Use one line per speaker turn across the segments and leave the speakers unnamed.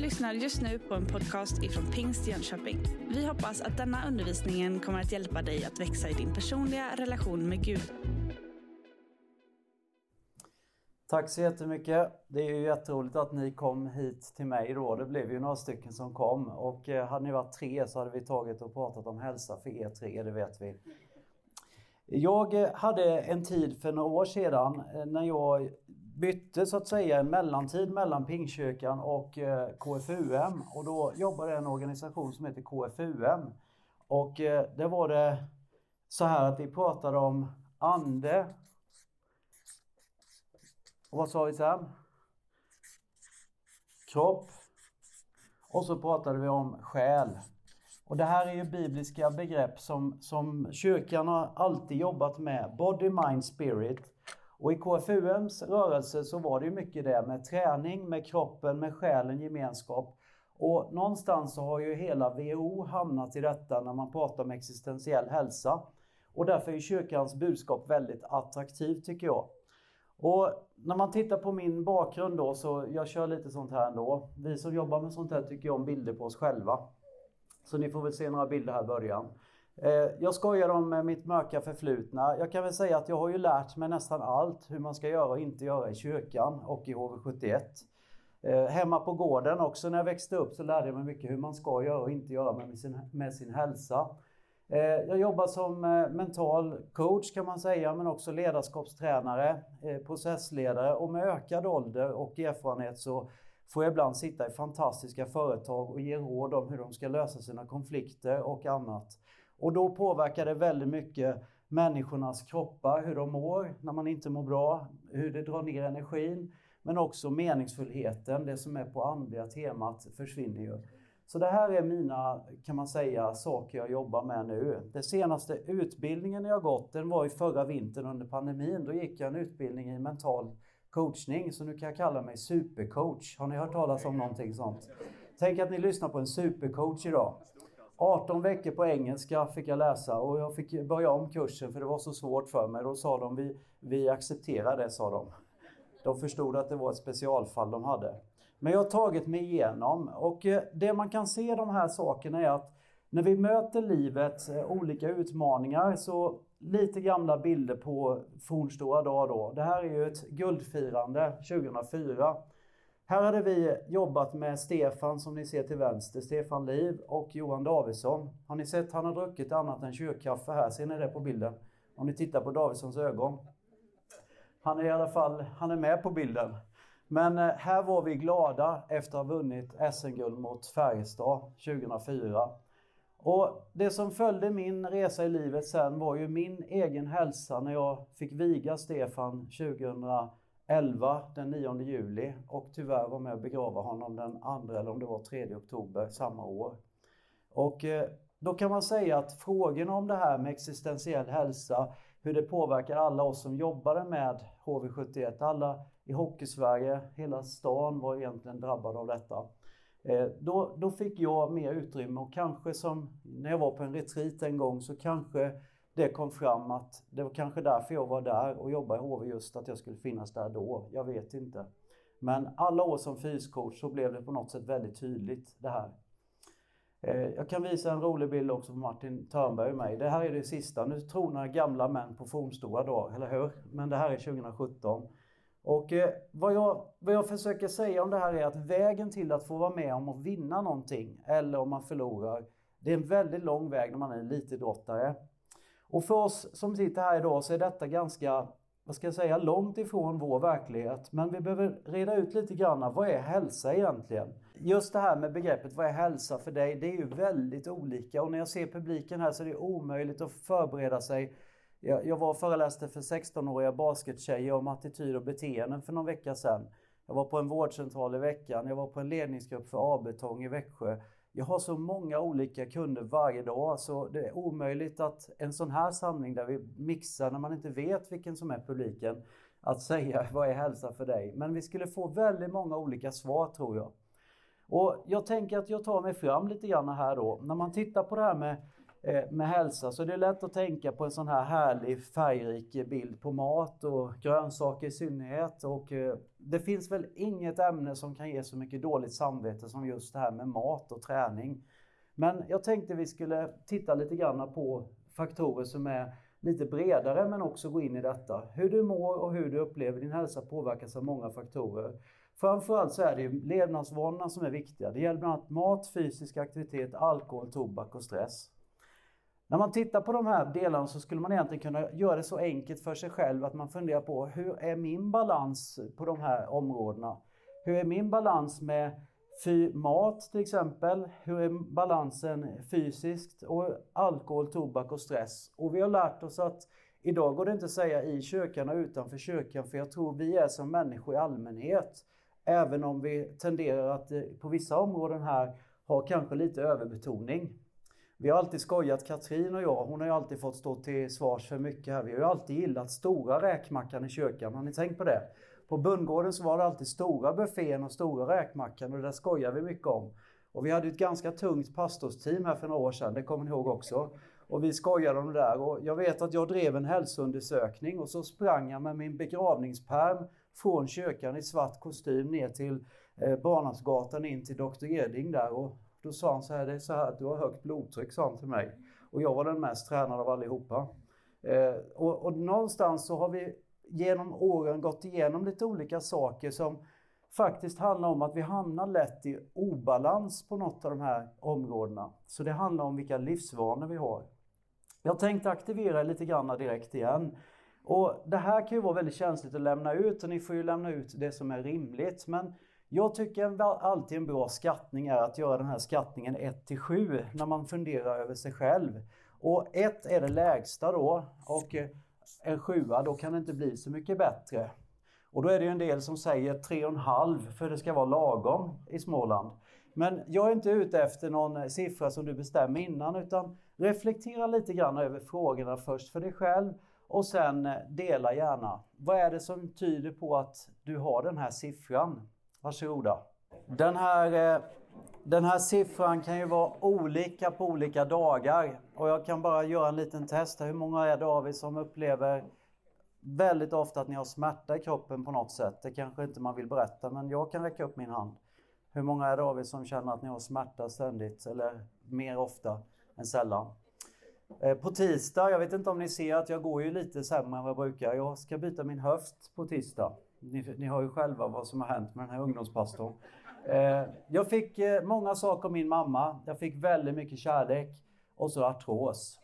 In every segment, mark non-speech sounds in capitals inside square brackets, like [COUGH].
lyssnar just nu på en podcast ifrån Pingst Jönköping. Vi hoppas att denna undervisning kommer att hjälpa dig att växa i din personliga relation med Gud.
Tack så jättemycket. Det är ju jätteroligt att ni kom hit till mig då. Det blev ju några stycken som kom och eh, hade ni varit tre så hade vi tagit och pratat om hälsa för er tre, det vet vi. Jag eh, hade en tid för några år sedan eh, när jag bytte så att säga en mellantid mellan Pingkyrkan och eh, KFUM och då jobbade en organisation som heter KFUM. Och eh, det var det så här att vi pratade om ande, och vad sa vi sen? Kropp. Och så pratade vi om själ. Och det här är ju bibliska begrepp som, som kyrkan har alltid jobbat med. Body, mind, spirit. Och i KFUMs rörelse så var det ju mycket det med träning, med kroppen, med själen, gemenskap. Och någonstans så har ju hela WHO hamnat i detta när man pratar om existentiell hälsa. Och därför är kyrkans budskap väldigt attraktivt tycker jag. Och när man tittar på min bakgrund då så jag kör lite sånt här ändå. Vi som jobbar med sånt här tycker om bilder på oss själva. Så ni får väl se några bilder här i början. Eh, jag skojar om eh, mitt mörka förflutna. Jag kan väl säga att jag har ju lärt mig nästan allt hur man ska göra och inte göra i kyrkan och i HV71. Eh, hemma på gården också när jag växte upp så lärde jag mig mycket hur man ska göra och inte göra med sin, med sin hälsa. Jag jobbar som mental coach kan man säga, men också ledarskapstränare, processledare och med ökad ålder och erfarenhet så får jag ibland sitta i fantastiska företag och ge råd om hur de ska lösa sina konflikter och annat. Och då påverkar det väldigt mycket människornas kroppar, hur de mår när man inte mår bra, hur det drar ner energin, men också meningsfullheten, det som är på andliga temat försvinner ju. Så det här är mina, kan man säga, saker jag jobbar med nu. Den senaste utbildningen jag gått, den var i förra vintern under pandemin. Då gick jag en utbildning i mental coachning, så nu kan jag kalla mig supercoach. Har ni hört talas om någonting sånt? Tänk att ni lyssnar på en supercoach idag. 18 veckor på engelska fick jag läsa och jag fick börja om kursen för det var så svårt för mig. Då sa de, vi, vi accepterar det, sa de. De förstod att det var ett specialfall de hade. Men jag har tagit mig igenom och eh, det man kan se de här sakerna är att när vi möter livets eh, olika utmaningar så lite gamla bilder på fornstora dag då. Det här är ju ett guldfirande 2004. Här hade vi jobbat med Stefan som ni ser till vänster, Stefan Liv och Johan Davidsson. Har ni sett, han har druckit annat än kyrkkaffe här, ser ni det på bilden? Om ni tittar på Davidssons ögon. Han är i alla fall, han är med på bilden. Men eh, här var vi glada efter att ha vunnit SM-guld mot Färjestad 2004. Och det som följde min resa i livet sen var ju min egen hälsa när jag fick viga Stefan 11, den 9 juli och tyvärr var med och begrava honom den 2 eller om det var 3 oktober samma år. Och eh, då kan man säga att frågorna om det här med existentiell hälsa, hur det påverkar alla oss som jobbade med HV71, alla i Hockeysverige, hela stan var egentligen drabbad av detta. Eh, då, då fick jag mer utrymme och kanske som när jag var på en retreat en gång så kanske det kom fram att det var kanske därför jag var där och jobbade i HV just att jag skulle finnas där då. Jag vet inte. Men alla år som fyscoach så blev det på något sätt väldigt tydligt det här. Eh, jag kan visa en rolig bild också på Martin Törnberg och mig. Det här är det sista. Nu tronar gamla män på fornstora dagar, eller hur? Men det här är 2017. Och eh, vad, jag, vad jag försöker säga om det här är att vägen till att få vara med om att vinna någonting eller om man förlorar, det är en väldigt lång väg när man är elitidrottare. Och för oss som sitter här idag så är detta ganska, vad ska jag säga, långt ifrån vår verklighet. Men vi behöver reda ut lite grann, vad är hälsa egentligen? Just det här med begreppet, vad är hälsa för dig? Det är ju väldigt olika och när jag ser publiken här så är det omöjligt att förbereda sig jag, jag var och föreläste för 16-åriga baskettjejer om attityd och beteenden för någon vecka sedan. Jag var på en vårdcentral i veckan, jag var på en ledningsgrupp för A-betong i Växjö. Jag har så många olika kunder varje dag så det är omöjligt att en sån här samling där vi mixar när man inte vet vilken som är publiken att säga [LAUGHS] vad är hälsa för dig. Men vi skulle få väldigt många olika svar tror jag. Och jag tänker att jag tar mig fram lite grann här då. När man tittar på det här med Eh, med hälsa så det är lätt att tänka på en sån här härlig färgrik bild på mat och grönsaker i synnerhet. Och eh, det finns väl inget ämne som kan ge så mycket dåligt samvete som just det här med mat och träning. Men jag tänkte vi skulle titta lite grann på faktorer som är lite bredare men också gå in i detta. Hur du mår och hur du upplever din hälsa påverkas av många faktorer. Framförallt så är det levnadsvanorna som är viktiga. Det gäller bland annat mat, fysisk aktivitet, alkohol, tobak och stress. När man tittar på de här delarna så skulle man egentligen kunna göra det så enkelt för sig själv att man funderar på hur är min balans på de här områdena? Hur är min balans med mat till exempel? Hur är balansen fysiskt? Och alkohol, tobak och stress. Och vi har lärt oss att idag går det inte att säga i kyrkan och utanför kyrkan för jag tror vi är som människor i allmänhet Även om vi tenderar att eh, på vissa områden här ha kanske lite överbetoning. Vi har alltid skojat, Katrin och jag, hon har ju alltid fått stå till svars för mycket här. Vi har ju alltid gillat stora räkmackan i kyrkan, har ni tänkt på det? På bundgården så var det alltid stora buffén och stora räkmackan och det där skojar vi mycket om. Och vi hade ett ganska tungt pastorsteam här för några år sedan, det kommer ni ihåg också. Och vi skojade om det där och jag vet att jag drev en hälsoundersökning och så sprang jag med min begravningsperm från kyrkan i svart kostym ner till eh, in till Dr. Eding där och då sa han så här, det är så här att du har högt blodtryck, sa han till mig. Och jag var den mest tränade av allihopa. Eh, och, och någonstans så har vi genom åren gått igenom lite olika saker som faktiskt handlar om att vi hamnar lätt i obalans på något av de här områdena. Så det handlar om vilka livsvanor vi har. Jag tänkte aktivera lite grann direkt igen. Och Det här kan ju vara väldigt känsligt att lämna ut och ni får ju lämna ut det som är rimligt. Men jag tycker alltid en bra skattning är att göra den här skattningen 1 till 7 när man funderar över sig själv. Och 1 är det lägsta då och eh, en 7 då kan det inte bli så mycket bättre. Och då är det ju en del som säger 3,5 för det ska vara lagom i Småland. Men jag är inte ute efter någon siffra som du bestämmer innan utan reflektera lite grann över frågorna först för dig själv och sen eh, dela gärna. Vad är det som tyder på att du har den här siffran? Varsågoda. Den här, eh, den här siffran kan ju vara olika på olika dagar. Och jag kan bara göra en liten test. Hur många är det av er som upplever väldigt ofta att ni har smärta i kroppen på något sätt? Det kanske inte man vill berätta, men jag kan räcka upp min hand. Hur många är det av er som känner att ni har smärta ständigt eller mer ofta än sällan? Eh, på tisdag, jag vet inte om ni ser att jag går ju lite sämre än vad jag brukar. Jag ska byta min höft på tisdag. Ni, ni hör ju själva vad som har hänt med den här ungdomspastorn. Eh, jag fick eh, många saker av min mamma. Jag fick väldigt mycket kärlek och så artros.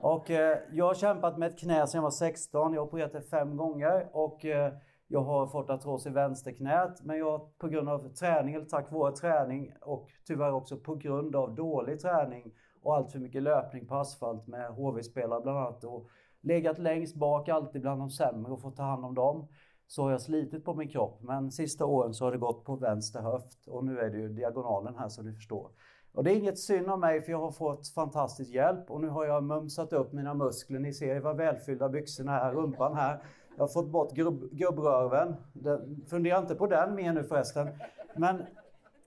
Och eh, jag har kämpat med ett knä sedan jag var 16. Jag har opererat det fem gånger och eh, jag har fått artros i vänsterknät. Men jag på grund av träning, eller tack vare träning och tyvärr också på grund av dålig träning och allt för mycket löpning på asfalt med HV-spelare bland annat och legat längst bak, alltid bland de sämre och fått ta hand om dem. Så har jag slitit på min kropp, men sista åren så har det gått på vänster höft och nu är det ju diagonalen här som du förstår. Och det är inget synd om mig för jag har fått fantastisk hjälp och nu har jag mumsat upp mina muskler. Ni ser vad välfyllda byxorna är, rumpan här. Jag har fått bort grubb, gubbröven. Fundera inte på den mer nu förresten. Men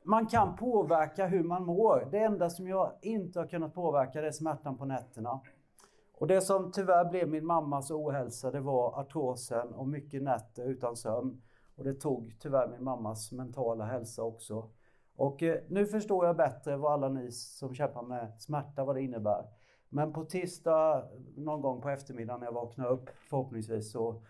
man kan påverka hur man mår. Det enda som jag inte har kunnat påverka det är smärtan på nätterna. Och det som tyvärr blev min mammas ohälsa det var artrosen och mycket nätter utan sömn. Och det tog tyvärr min mammas mentala hälsa också. Och eh, nu förstår jag bättre vad alla ni som kämpar med smärta, vad det innebär. Men på tisdag någon gång på eftermiddagen när jag vaknar upp förhoppningsvis så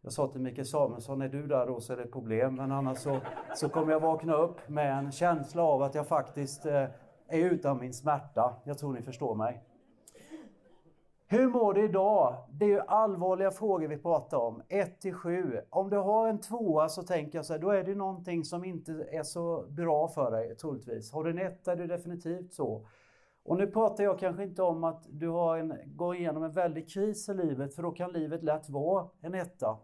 jag sa till Mikael Samuelsson, är du där då så är det ett problem. Men annars så, så kommer jag vakna upp med en känsla av att jag faktiskt eh, är utan min smärta. Jag tror ni förstår mig. Hur mår du idag? Det är ju allvarliga frågor vi pratar om. 1 till 7. Om du har en tvåa så tänker jag så här, då är det någonting som inte är så bra för dig troligtvis. Har du en etta är det definitivt så. Och nu pratar jag kanske inte om att du har en, går igenom en väldig kris i livet, för då kan livet lätt vara en etta.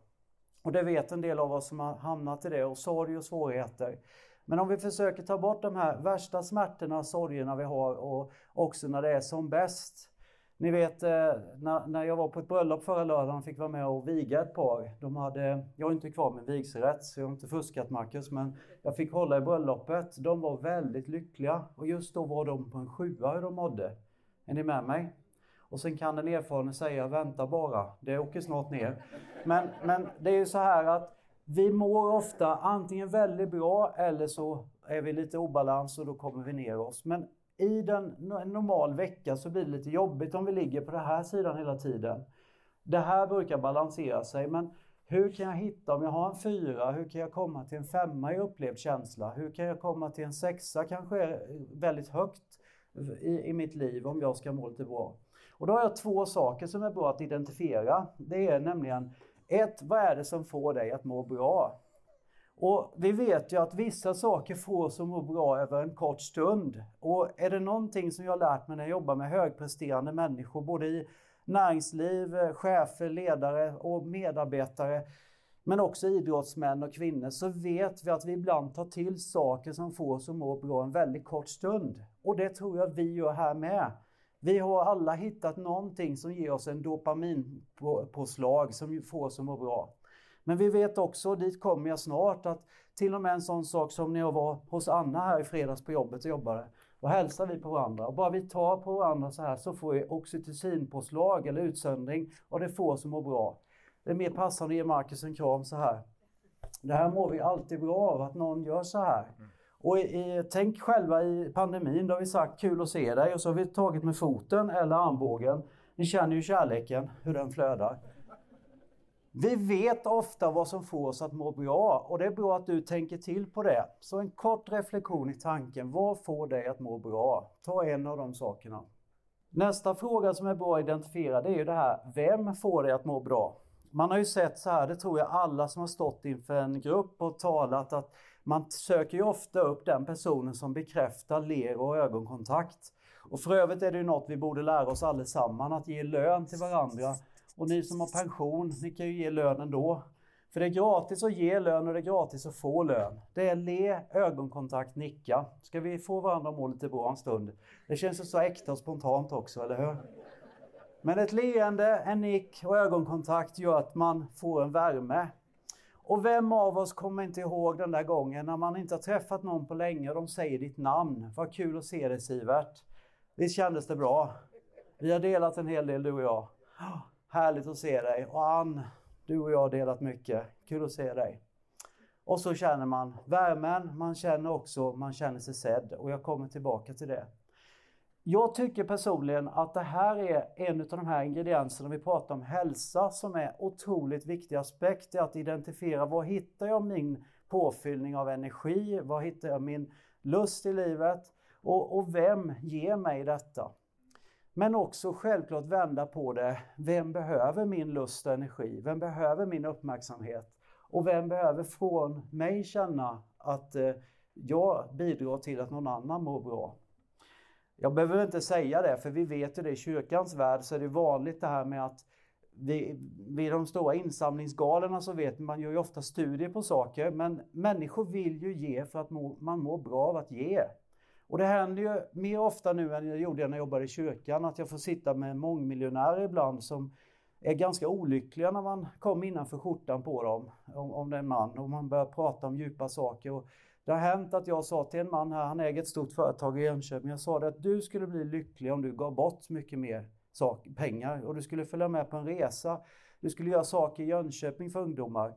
Och det vet en del av oss som har hamnat i det och sorg och svårigheter. Men om vi försöker ta bort de här värsta smärtorna och sorgerna vi har och också när det är som bäst. Ni vet eh, när, när jag var på ett bröllop förra lördagen och fick vara med och viga ett par. De hade, jag har inte kvar min vigselrätt så jag har inte fuskat Marcus men jag fick hålla i bröllopet. De var väldigt lyckliga och just då var de på en sjua hur de mådde. Är ni med mig? Och sen kan den erfarne säga, vänta bara, det åker snart ner. Men, men det är ju så här att vi mår ofta antingen väldigt bra eller så är vi lite obalans och då kommer vi ner oss. Men i den, en normal vecka så blir det lite jobbigt om vi ligger på den här sidan hela tiden. Det här brukar balansera sig, men hur kan jag hitta, om jag har en fyra, hur kan jag komma till en femma i upplevd känsla? Hur kan jag komma till en sexa, kanske är väldigt högt i, i mitt liv om jag ska må lite bra? Och då har jag två saker som är bra att identifiera. Det är nämligen ett, vad är det som får dig att må bra? Och vi vet ju att vissa saker får oss att må bra över en kort stund. Och är det någonting som jag har lärt mig när jag jobbar med högpresterande människor, både i näringsliv, chefer, ledare och medarbetare, men också idrottsmän och kvinnor, så vet vi att vi ibland tar till saker som får oss att må bra en väldigt kort stund. Och det tror jag vi gör här med. Vi har alla hittat någonting som ger oss en dopaminpåslag som får oss att må bra. Men vi vet också, dit kommer jag snart, att till och med en sån sak som när jag var hos Anna här i fredags på jobbet och jobbade. Då hälsar vi på varandra och bara vi tar på varandra så här så får vi oxytocinpåslag eller utsöndring och det får oss att må bra. Det är mer passande att ge Marcus en kram så här. Det här mår vi alltid bra av, att någon gör så här. Och i, tänk själva i pandemin, då har vi sagt kul att se dig och så har vi tagit med foten eller armbågen. Ni känner ju kärleken, hur den flödar. Vi vet ofta vad som får oss att må bra och det är bra att du tänker till på det. Så en kort reflektion i tanken, vad får dig att må bra? Ta en av de sakerna. Nästa fråga som är bra att identifiera det är ju det här, vem får dig att må bra? Man har ju sett så här, det tror jag alla som har stått inför en grupp och talat, att man söker ju ofta upp den personen som bekräftar ler och ögonkontakt. Och för övrigt är det ju något vi borde lära oss allesammans, att ge lön till varandra och ni som har pension, ni kan ju ge lön ändå. För det är gratis att ge lön och det är gratis att få lön. Det är le, ögonkontakt, nicka. Ska vi få varandra att må lite bra en stund? Det känns ju så äkta och spontant också, eller hur? Men ett leende, en nick och ögonkontakt gör att man får en värme. Och vem av oss kommer inte ihåg den där gången när man inte har träffat någon på länge och de säger ditt namn? Vad kul att se dig Sivert. Visst kändes det bra? Vi har delat en hel del du och jag. Härligt att se dig. Och Ann, du och jag har delat mycket. Kul att se dig. Och så känner man värmen, man känner också, man känner sig sedd. Och jag kommer tillbaka till det. Jag tycker personligen att det här är en av de här ingredienserna vi pratar om hälsa som är otroligt viktig aspekt i att identifiera var hittar jag min påfyllning av energi, var hittar jag min lust i livet och, och vem ger mig detta? Men också självklart vända på det. Vem behöver min lust och energi? Vem behöver min uppmärksamhet? Och vem behöver från mig känna att eh, jag bidrar till att någon annan mår bra? Jag behöver inte säga det, för vi vet ju det i kyrkans värld så är det vanligt det här med att vid, vid de stora insamlingsgalorna så vet man ju ofta studier på saker, men människor vill ju ge för att må, man mår bra av att ge. Och det händer ju mer ofta nu än jag gjorde när jag jobbade i kyrkan, att jag får sitta med mångmiljonärer ibland som är ganska olyckliga när man kommer innanför skjortan på dem, om, om det är en man, och man börjar prata om djupa saker. Och det har hänt att jag sa till en man här, han äger ett stort företag i Jönköping, jag sa det att du skulle bli lycklig om du gav bort mycket mer sak, pengar och du skulle följa med på en resa. Du skulle göra saker i Jönköping för ungdomar.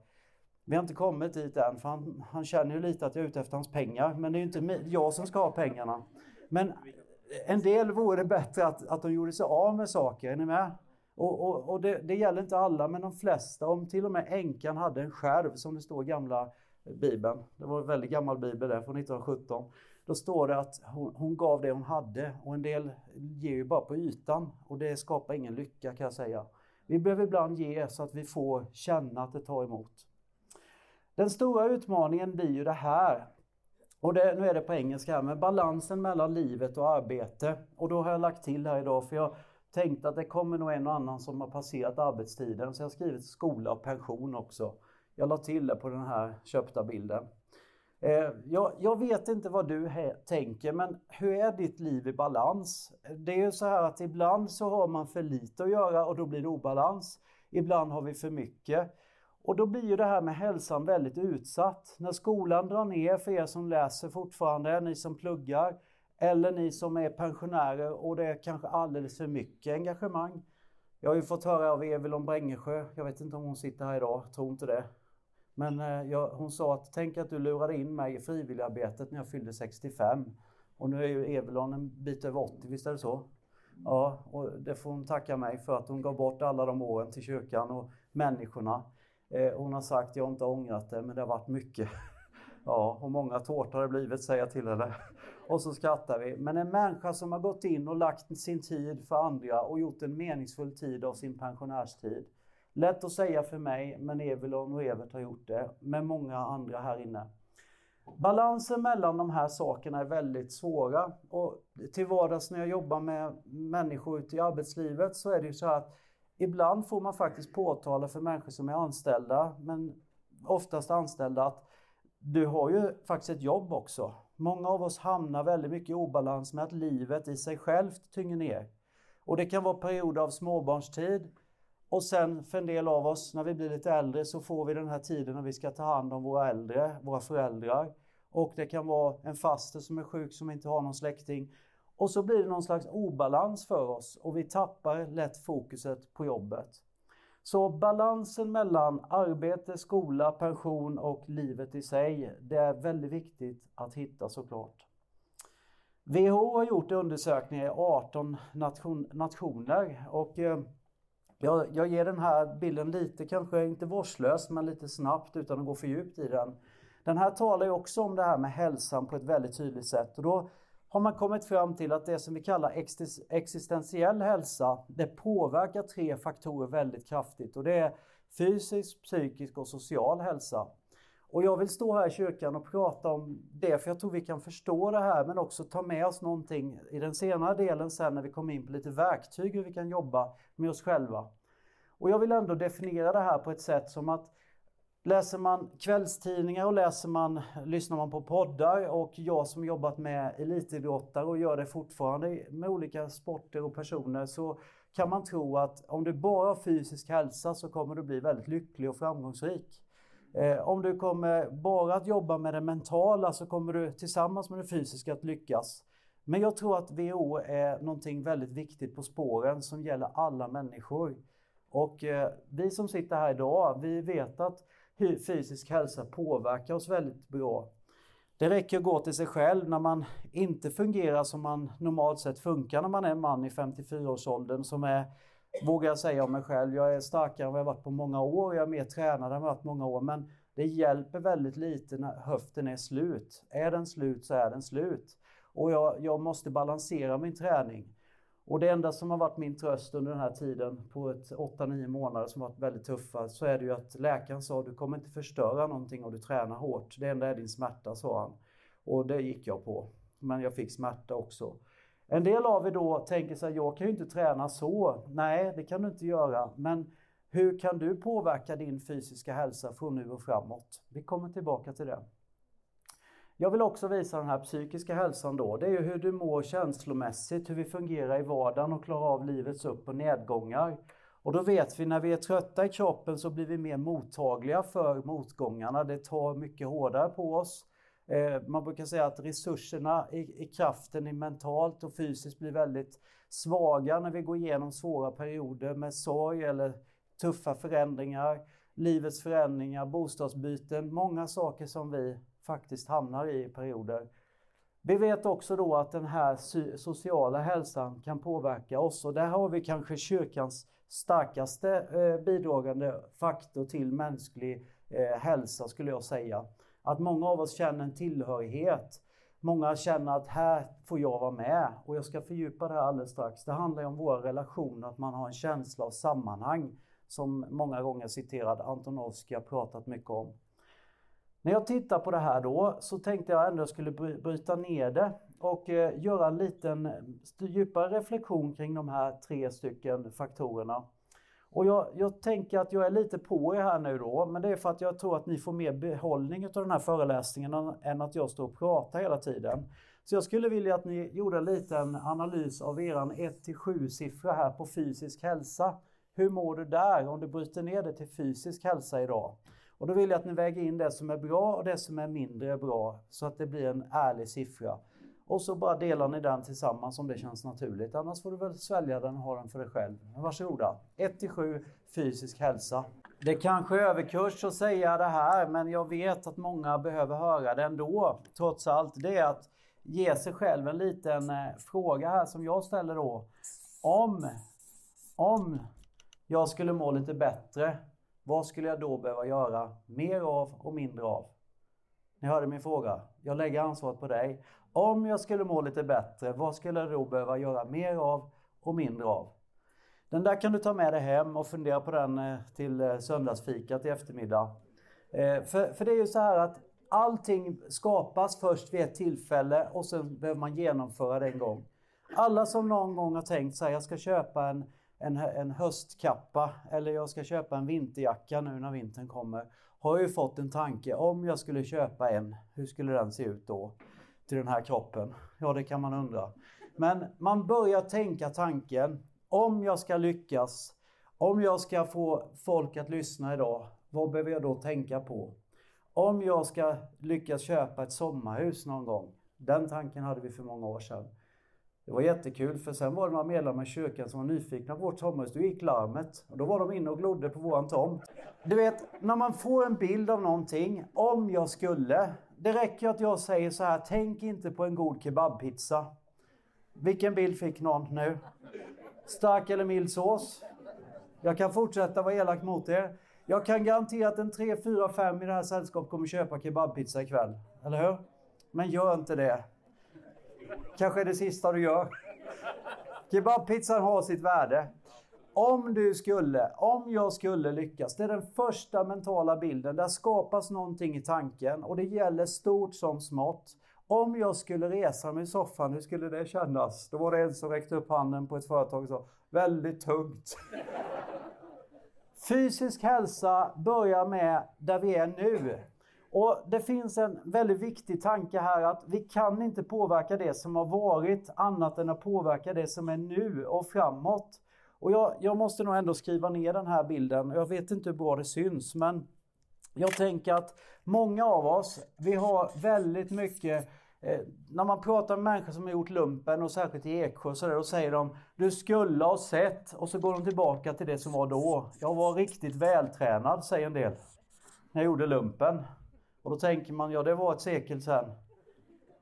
Vi har inte kommit dit än, för han, han känner ju lite att jag är ute efter hans pengar, men det är ju inte jag som ska ha pengarna. Men en del vore det bättre att, att de gjorde sig av med saker, är ni med? Och, och, och det, det, gäller inte alla, men de flesta. Om till och med änkan hade en skärv, som det står i gamla bibeln. Det var en väldigt gammal bibel där, från 1917. Då står det att hon, hon, gav det hon hade och en del ger ju bara på ytan och det skapar ingen lycka kan jag säga. Vi behöver ibland ge så att vi får känna att det tar emot. Den stora utmaningen blir ju det här. Och det, nu är det på engelska här, men balansen mellan livet och arbete. Och då har jag lagt till här idag, för jag tänkte att det kommer nog en och annan som har passerat arbetstiden, så jag har skrivit skola och pension också. Jag la till det på den här köpta bilden. Eh, jag, jag, vet inte vad du tänker, men hur är ditt liv i balans? Det är ju så här att ibland så har man för lite att göra och då blir det obalans. Ibland har vi för mycket. Och då blir ju det här med hälsan väldigt utsatt. När skolan drar ner för er som läser fortfarande, ni som pluggar, Eller ni som är pensionärer och det är kanske alldeles för mycket engagemang. Jag har ju fått höra av Evelyn Brängesjö, jag vet inte om hon sitter här idag, tror inte det. Men eh, jag, hon sa att tänk att du lurade in mig i frivilligarbetet när jag fyllde 65. Och nu är ju Evelyn en bit över 80, visst är det så? Ja, och det får hon tacka mig för att hon gav bort alla de åren till kyrkan och människorna. Eh, hon har sagt, jag har inte ångrat det, men det har varit mycket. [LAUGHS] Ja, och många tårtor har det blivit, säger jag till henne. [LAUGHS] Och så skrattar vi. Men en människa som har gått in och lagt sin tid för andra och gjort en meningsfull tid av sin pensionärstid. Lätt att säga för mig, men Evelon och Evert har gjort det, med många andra här inne. Balansen mellan de här sakerna är väldigt svåra. Och till vardags när jag jobbar med människor ute i arbetslivet så är det ju så att ibland får man faktiskt påtala för människor som är anställda, men oftast anställda, att du har ju faktiskt ett jobb också. Många av oss hamnar väldigt mycket i obalans med att livet i sig självt tynger ner. Och det kan vara perioder av småbarnstid och sen för en del av oss när vi blir lite äldre så får vi den här tiden när vi ska ta hand om våra äldre, våra föräldrar. Och det kan vara en faster som är sjuk som inte har någon släkting. Och så blir det någon slags obalans för oss och vi tappar lätt fokuset på jobbet. Så balansen mellan arbete, skola, pension och livet i sig, det är väldigt viktigt att hitta såklart. WHO har gjort undersökningar i 18 nation, nationer och eh, jag, jag, ger den här bilden lite, kanske inte vårdslöst, men lite snabbt utan att gå för djupt i den. Den här talar ju också om det här med hälsan på ett väldigt tydligt sätt och då har man kommit fram till att det som vi kallar existentiell hälsa, det påverkar tre faktorer väldigt kraftigt och det är fysisk, psykisk och social hälsa. Och jag vill stå här i kyrkan och prata om det, för jag tror vi kan förstå det här, men också ta med oss någonting i den senare delen sen när vi kommer in på lite verktyg hur vi kan jobba med oss själva. Och jag vill ändå definiera det här på ett sätt som att Läser man kvällstidningar och läser man, lyssnar man på poddar och jag som jobbat med elitidrottare och gör det fortfarande med olika sporter och personer så kan man tro att om du bara har fysisk hälsa så kommer du bli väldigt lycklig och framgångsrik. Eh, om du kommer bara att jobba med det mentala så kommer du tillsammans med det fysiska att lyckas. Men jag tror att WHO är någonting väldigt viktigt på spåren som gäller alla människor. Och eh, vi som sitter här idag, vi vet att hur fysisk hälsa påverkar oss väldigt bra. Det räcker att gå till sig själv när man inte fungerar som man normalt sett funkar när man är en man i 54-årsåldern som är, vågar jag säga om mig själv, jag är starkare än vad jag varit på många år, jag är mer tränad än vad jag varit på många år, men det hjälper väldigt lite när höften är slut. Är den slut så är den slut. Och jag, jag måste balansera min träning. Och det enda som har varit min tröst under den här tiden på ett 8-9 månader som varit väldigt tuffa så är det ju att läkaren sa du kommer inte förstöra någonting om du tränar hårt. Det enda är din smärta sa han. Och det gick jag på. Men jag fick smärta också. En del av er då tänker sig jag kan ju inte träna så. Nej, det kan du inte göra. Men hur kan du påverka din fysiska hälsa från nu och framåt? Vi kommer tillbaka till det. Jag vill också visa den här psykiska hälsan då. Det är ju hur du mår känslomässigt, hur vi fungerar i vardagen och klarar av livets upp och nedgångar. Och då vet vi när vi är trötta i kroppen så blir vi mer mottagliga för motgångarna. Det tar mycket hårdare på oss. Eh, man brukar säga att resurserna i, i kraften i mentalt och fysiskt blir väldigt svaga när vi går igenom svåra perioder med sorg eller tuffa förändringar, livets förändringar, bostadsbyten, många saker som vi faktiskt hamnar i perioder. Vi vet också då att den här sociala hälsan kan påverka oss och där har vi kanske kyrkans starkaste eh, bidragande faktor till mänsklig eh, hälsa skulle jag säga. Att många av oss känner en tillhörighet. Många känner att här får jag vara med och jag ska fördjupa det här alldeles strax. Det handlar ju om våra relationer, att man har en känsla av sammanhang som många gånger citerad Antonovsky har pratat mycket om. När jag tittar på det här då så tänkte jag ändå skulle bryta ner det och eh, göra en liten djupare reflektion kring de här tre stycken faktorerna. Och jag, jag, tänker att jag är lite på er här nu då, men det är för att jag tror att ni får mer behållning av den här föreläsningen än att jag står och pratar hela tiden. Så jag skulle vilja att ni gjorde en liten analys av eran 1 7 siffra här på fysisk hälsa. Hur mår du där om du bryter ner det till fysisk hälsa idag? Och då vill jag att ni väger in det som är bra och det som är mindre bra så att det blir en ärlig siffra. Och så bara delar ni den tillsammans om det känns naturligt. Annars får du väl svälja den och ha den för dig själv. Varsågoda. 1 7 fysisk hälsa. Det kanske är överkurs att säga det här, men jag vet att många behöver höra det ändå. Trots allt. Det är att ge sig själv en liten eh, fråga här som jag ställer då. Om, om jag skulle må lite bättre, vad skulle jag då behöva göra mer av och mindre av? Ni hörde min fråga. Jag lägger ansvaret på dig. Om jag skulle må lite bättre, vad skulle jag då behöva göra mer av och mindre av? Den där kan du ta med dig hem och fundera på den eh, till eh, söndagsfikat i eftermiddag. Eh, för, för det är ju så här att allting skapas först vid ett tillfälle och sen behöver man genomföra det en gång. Alla som någon gång har tänkt sig jag ska köpa en, en, en höstkappa eller jag ska köpa en vinterjacka nu när vintern kommer har ju fått en tanke om jag skulle köpa en, hur skulle den se ut då? Till den här kroppen? Ja, det kan man undra. Men man börjar tänka tanken, om jag ska lyckas, om jag ska få folk att lyssna idag, vad behöver jag då tänka på? Om jag ska lyckas köpa ett sommarhus någon gång, den tanken hade vi för många år sedan. Det var jättekul för sen var det några medlemmar i kyrkan som var nyfikna på vårt sommarhus. Då gick larmet och då var de inne och glodde på våran tomt. Du vet, när man får en bild av någonting, om jag skulle. Det räcker att jag säger så här, tänk inte på en god kebabpizza. Vilken bild fick någon nu? Stark eller mild sås? Jag kan fortsätta vara elak mot er. Jag kan garantera att en 3, 4, 5 i det här sällskapet kommer köpa kebabpizza ikväll. Eller hur? Men gör inte det. Kanske är det sista du gör. Kebabpizzan har sitt värde. Om du skulle, om jag skulle lyckas, det är den första mentala bilden. Där skapas någonting i tanken och det gäller stort som smått. Om jag skulle resa mig i soffan, hur skulle det kännas? Då var det en som räckte upp handen på ett företag och sa, väldigt tungt. Fysisk hälsa börjar med där vi är nu. Och Det finns en väldigt viktig tanke här att vi kan inte påverka det som har varit annat än att påverka det som är nu och framåt. Och jag, jag måste nog ändå skriva ner den här bilden. Jag vet inte hur bra det syns men jag tänker att många av oss, vi har väldigt mycket eh, när man pratar med människor som har gjort lumpen och särskilt i Eksjö så där, då säger de Du skulle ha sett och så går de tillbaka till det som var då. Jag var riktigt vältränad säger en del. När jag gjorde lumpen. Och då tänker man, ja det var ett sekel sedan.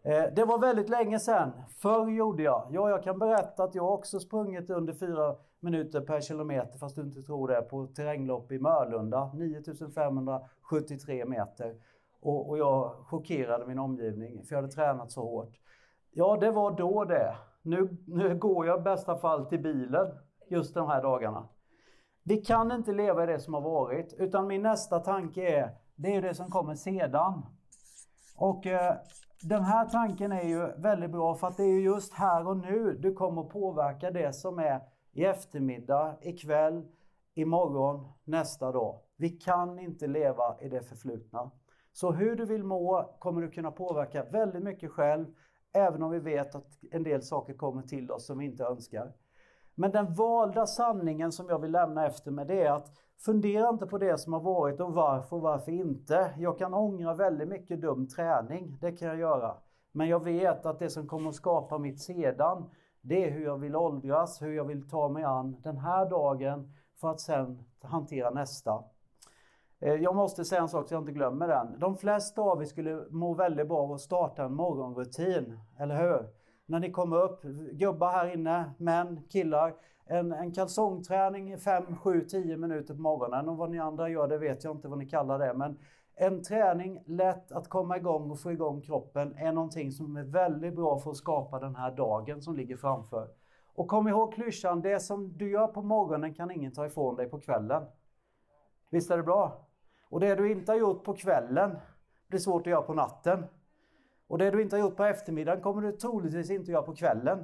Eh, det var väldigt länge sedan. Förr gjorde jag. Ja, jag kan berätta att jag också sprungit under fyra minuter per kilometer, fast du inte tror det, på terränglopp i Mörlunda. 9573 meter. Och, och jag chockerade min omgivning, för jag hade tränat så hårt. Ja, det var då det. Nu, nu går jag i bästa fall till bilen just de här dagarna. Vi kan inte leva i det som har varit, utan min nästa tanke är det är det som kommer sedan. Och eh, den här tanken är ju väldigt bra för att det är just här och nu du kommer påverka det som är i eftermiddag, ikväll, imorgon, nästa dag. Vi kan inte leva i det förflutna. Så hur du vill må kommer du kunna påverka väldigt mycket själv, även om vi vet att en del saker kommer till oss som vi inte önskar. Men den valda sanningen som jag vill lämna efter mig det är att fundera inte på det som har varit och varför och varför inte. Jag kan ångra väldigt mycket dum träning, det kan jag göra. Men jag vet att det som kommer att skapa mitt sedan, det är hur jag vill åldras, hur jag vill ta mig an den här dagen för att sen hantera nästa. Eh, jag måste säga en sak så jag inte glömmer den. De flesta av er skulle må väldigt bra av att starta en morgonrutin, eller hur? när ni kommer upp, gubbar här inne, män, killar, en, en kalsongträning i 5, 7, 10 minuter på morgonen. Och vad ni andra gör, det vet jag inte vad ni kallar det. Men en träning, lätt att komma igång och få igång kroppen, är någonting som är väldigt bra för att skapa den här dagen som ligger framför. Och kom ihåg klyschan, det som du gör på morgonen kan ingen ta ifrån dig på kvällen. Visst är det bra? Och det du inte har gjort på kvällen blir svårt att göra på natten. Och det du inte har gjort på eftermiddagen kommer du troligtvis inte göra på kvällen.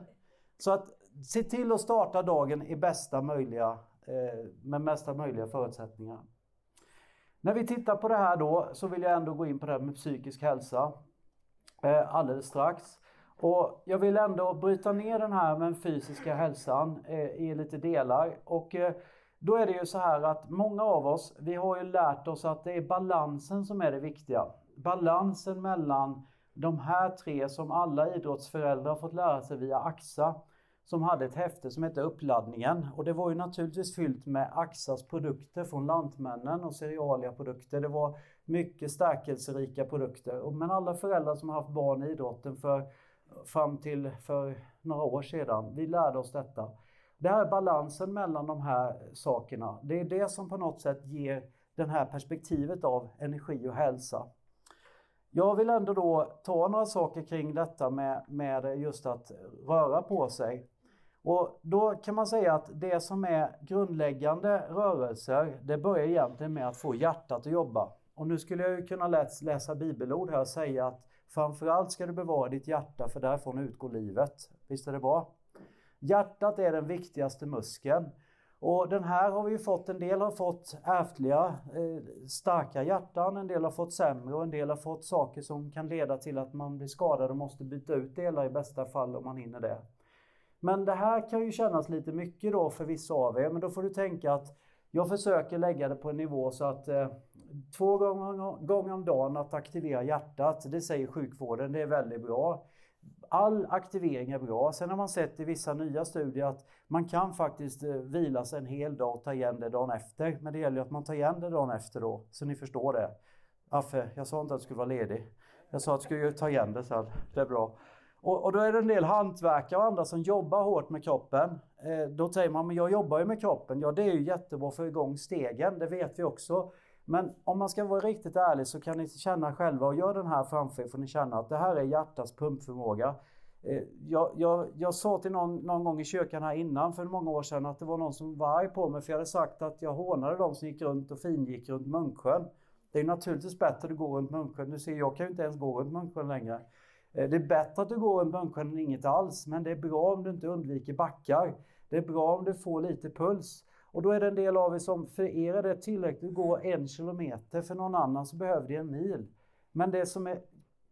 Så att se till att starta dagen i bästa möjliga, eh, med bästa möjliga förutsättningar. När vi tittar på det här då så vill jag ändå gå in på det här med psykisk hälsa eh, alldeles strax. Och jag vill ändå bryta ner den här med den fysiska hälsan eh, i lite delar. Och då är det ju så här att många av oss, vi har ju lärt oss att det är balansen som är det viktiga. Balansen mellan de här tre som alla idrottsföräldrar har fått lära sig via AXA som hade ett häfte som hette Uppladdningen och det var ju naturligtvis fyllt med Axas produkter från Lantmännen och cerealiaprodukter. Det var mycket stärkelserika produkter. Men alla föräldrar som har haft barn i idrotten för, fram till för några år sedan, vi lärde oss detta. Det här är balansen mellan de här sakerna. Det är det som på något sätt ger det här perspektivet av energi och hälsa. Jag vill ändå då ta några saker kring detta med, med just att röra på sig. Och då kan man säga att det som är grundläggande rörelser, det börjar egentligen med att få hjärtat att jobba. Och nu skulle jag ju kunna läsa bibelord här och säga att framförallt ska du bevara ditt hjärta för därifrån utgår livet. Visst är det bra? Hjärtat är den viktigaste muskeln. Och den här har vi ju fått, en del har fått ärftliga eh, starka hjärtan, en del har fått sämre och en del har fått saker som kan leda till att man blir skadad och måste byta ut delar i bästa fall om man hinner det. Men det här kan ju kännas lite mycket då för vissa av er, men då får du tänka att jag försöker lägga det på en nivå så att eh, två gånger, gånger om dagen att aktivera hjärtat, det säger sjukvården, det är väldigt bra. All aktivering är bra. Sen har man sett i vissa nya studier att man kan faktiskt eh, vila sig en hel dag och ta igen det dagen efter. Men det gäller ju att man tar igen det dagen efter då, så ni förstår det. Affe, jag sa inte att du skulle vara ledig. Jag sa att du skulle ta igen det sen. Det är bra. Och, och, då är det en del hantverkare och andra som jobbar hårt med kroppen. Eh, då säger man, men jag jobbar ju med kroppen. Ja, det är ju jättebra för att få igång stegen, det vet vi också. Men om man ska vara riktigt ärlig så kan ni känna själva och gör den här framför er får ni känna att det här är hjärtats pumpförmåga. Eh, jag, jag, jag sa till någon, någon gång i kyrkan här innan för många år sedan att det var någon som var arg på mig för jag hade sagt att jag hånade de som gick runt och fingick runt Munksjön. Det är naturligtvis bättre att gå runt Munksjön. Du ser, jag kan ju inte ens gå runt Munksjön längre. Eh, det är bättre att du går en Munksjön än inget alls, men det är bra om du inte undviker backar. Det är bra om du får lite puls. Och då är det en del av er som, för er är det tillräckligt att gå en kilometer, för någon annan så behöver det en mil. Men det som är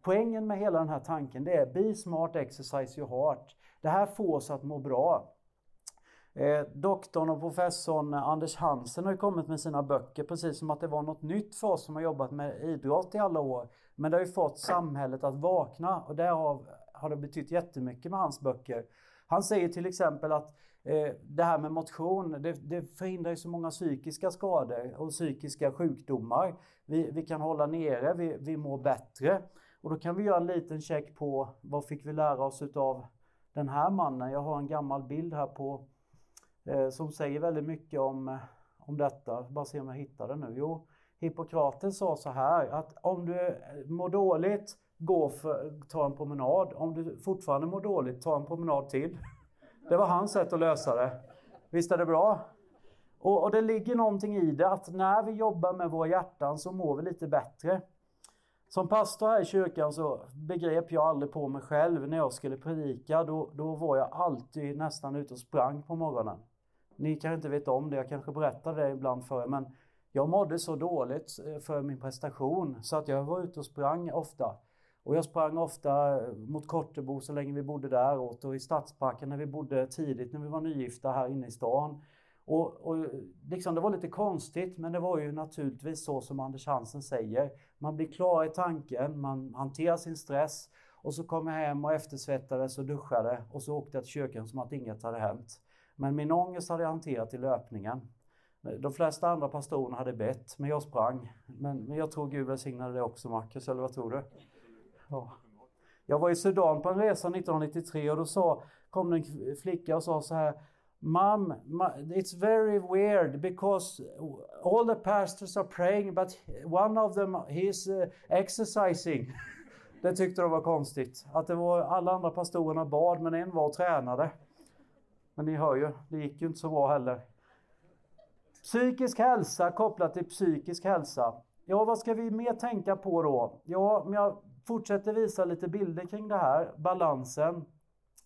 poängen med hela den här tanken, det är Be smart, exercise your heart. Det här får oss att må bra. Eh, doktorn och professorn Anders Hansen har ju kommit med sina böcker precis som att det var något nytt för oss som har jobbat med idrott i alla år. Men det har ju fått samhället att vakna och därav har det betytt jättemycket med hans böcker. Han säger till exempel att eh, det här med motion, det, det förhindrar ju så många psykiska skador och psykiska sjukdomar. Vi, vi kan hålla nere, vi, vi mår bättre. Och då kan vi göra en liten check på vad fick vi lära oss utav den här mannen. Jag har en gammal bild här på eh, som säger väldigt mycket om, om detta. Bara se om jag hittar den nu. Jo, Hippokrates sa så här att om du mår dåligt, gå för, ta en promenad. Om du fortfarande mår dåligt, ta en promenad till. [LAUGHS] Det var hans sätt att lösa det. Visst är det bra? Och, och det ligger någonting i det att när vi jobbar med våra hjärtan så mår vi lite bättre. Som pastor här i kyrkan så begrep jag aldrig på mig själv när jag skulle predika. Då, då var jag alltid nästan ute och sprang på morgonen. Ni kanske inte vet om det, jag kanske berättar det ibland för er, men jag mådde så dåligt eh, för min prestation så att jag var ute och sprang ofta. Och jag sprang ofta eh, mot Kortebo så länge vi bodde där och i Stadsparken när vi bodde tidigt när vi var nygifta här inne i stan. Och, och eh, liksom det var lite konstigt men det var ju naturligtvis så som Anders Hansen säger. Man blir klar i tanken, man hanterar sin stress och så kom jag hem och eftersvettades och duschade och så åkte jag till kyrkan som att inget hade hänt. Men min ångest hade jag hanterat i löpningen. De flesta andra pastorerna hade bett, men jag sprang. Men, men jag tror Gud välsignade det också, Marcus, eller vad tror du? Ja. Jag var i Sudan på en resa 1993 och då sa, kom det en flicka och sa så här Mom, it's very weird because all the pastors are praying but one of them he's uh, exercising. [LAUGHS] Det tyckte de var konstigt. Att det var alla andra pastorerna bad men en var och tränade. Men ni hör ju, det gick ju inte så bra heller. Psykisk hälsa kopplat till psykisk hälsa. Ja, vad ska vi mer tänka på då? Ja, om jag fortsätter visa lite bilder kring det här, balansen.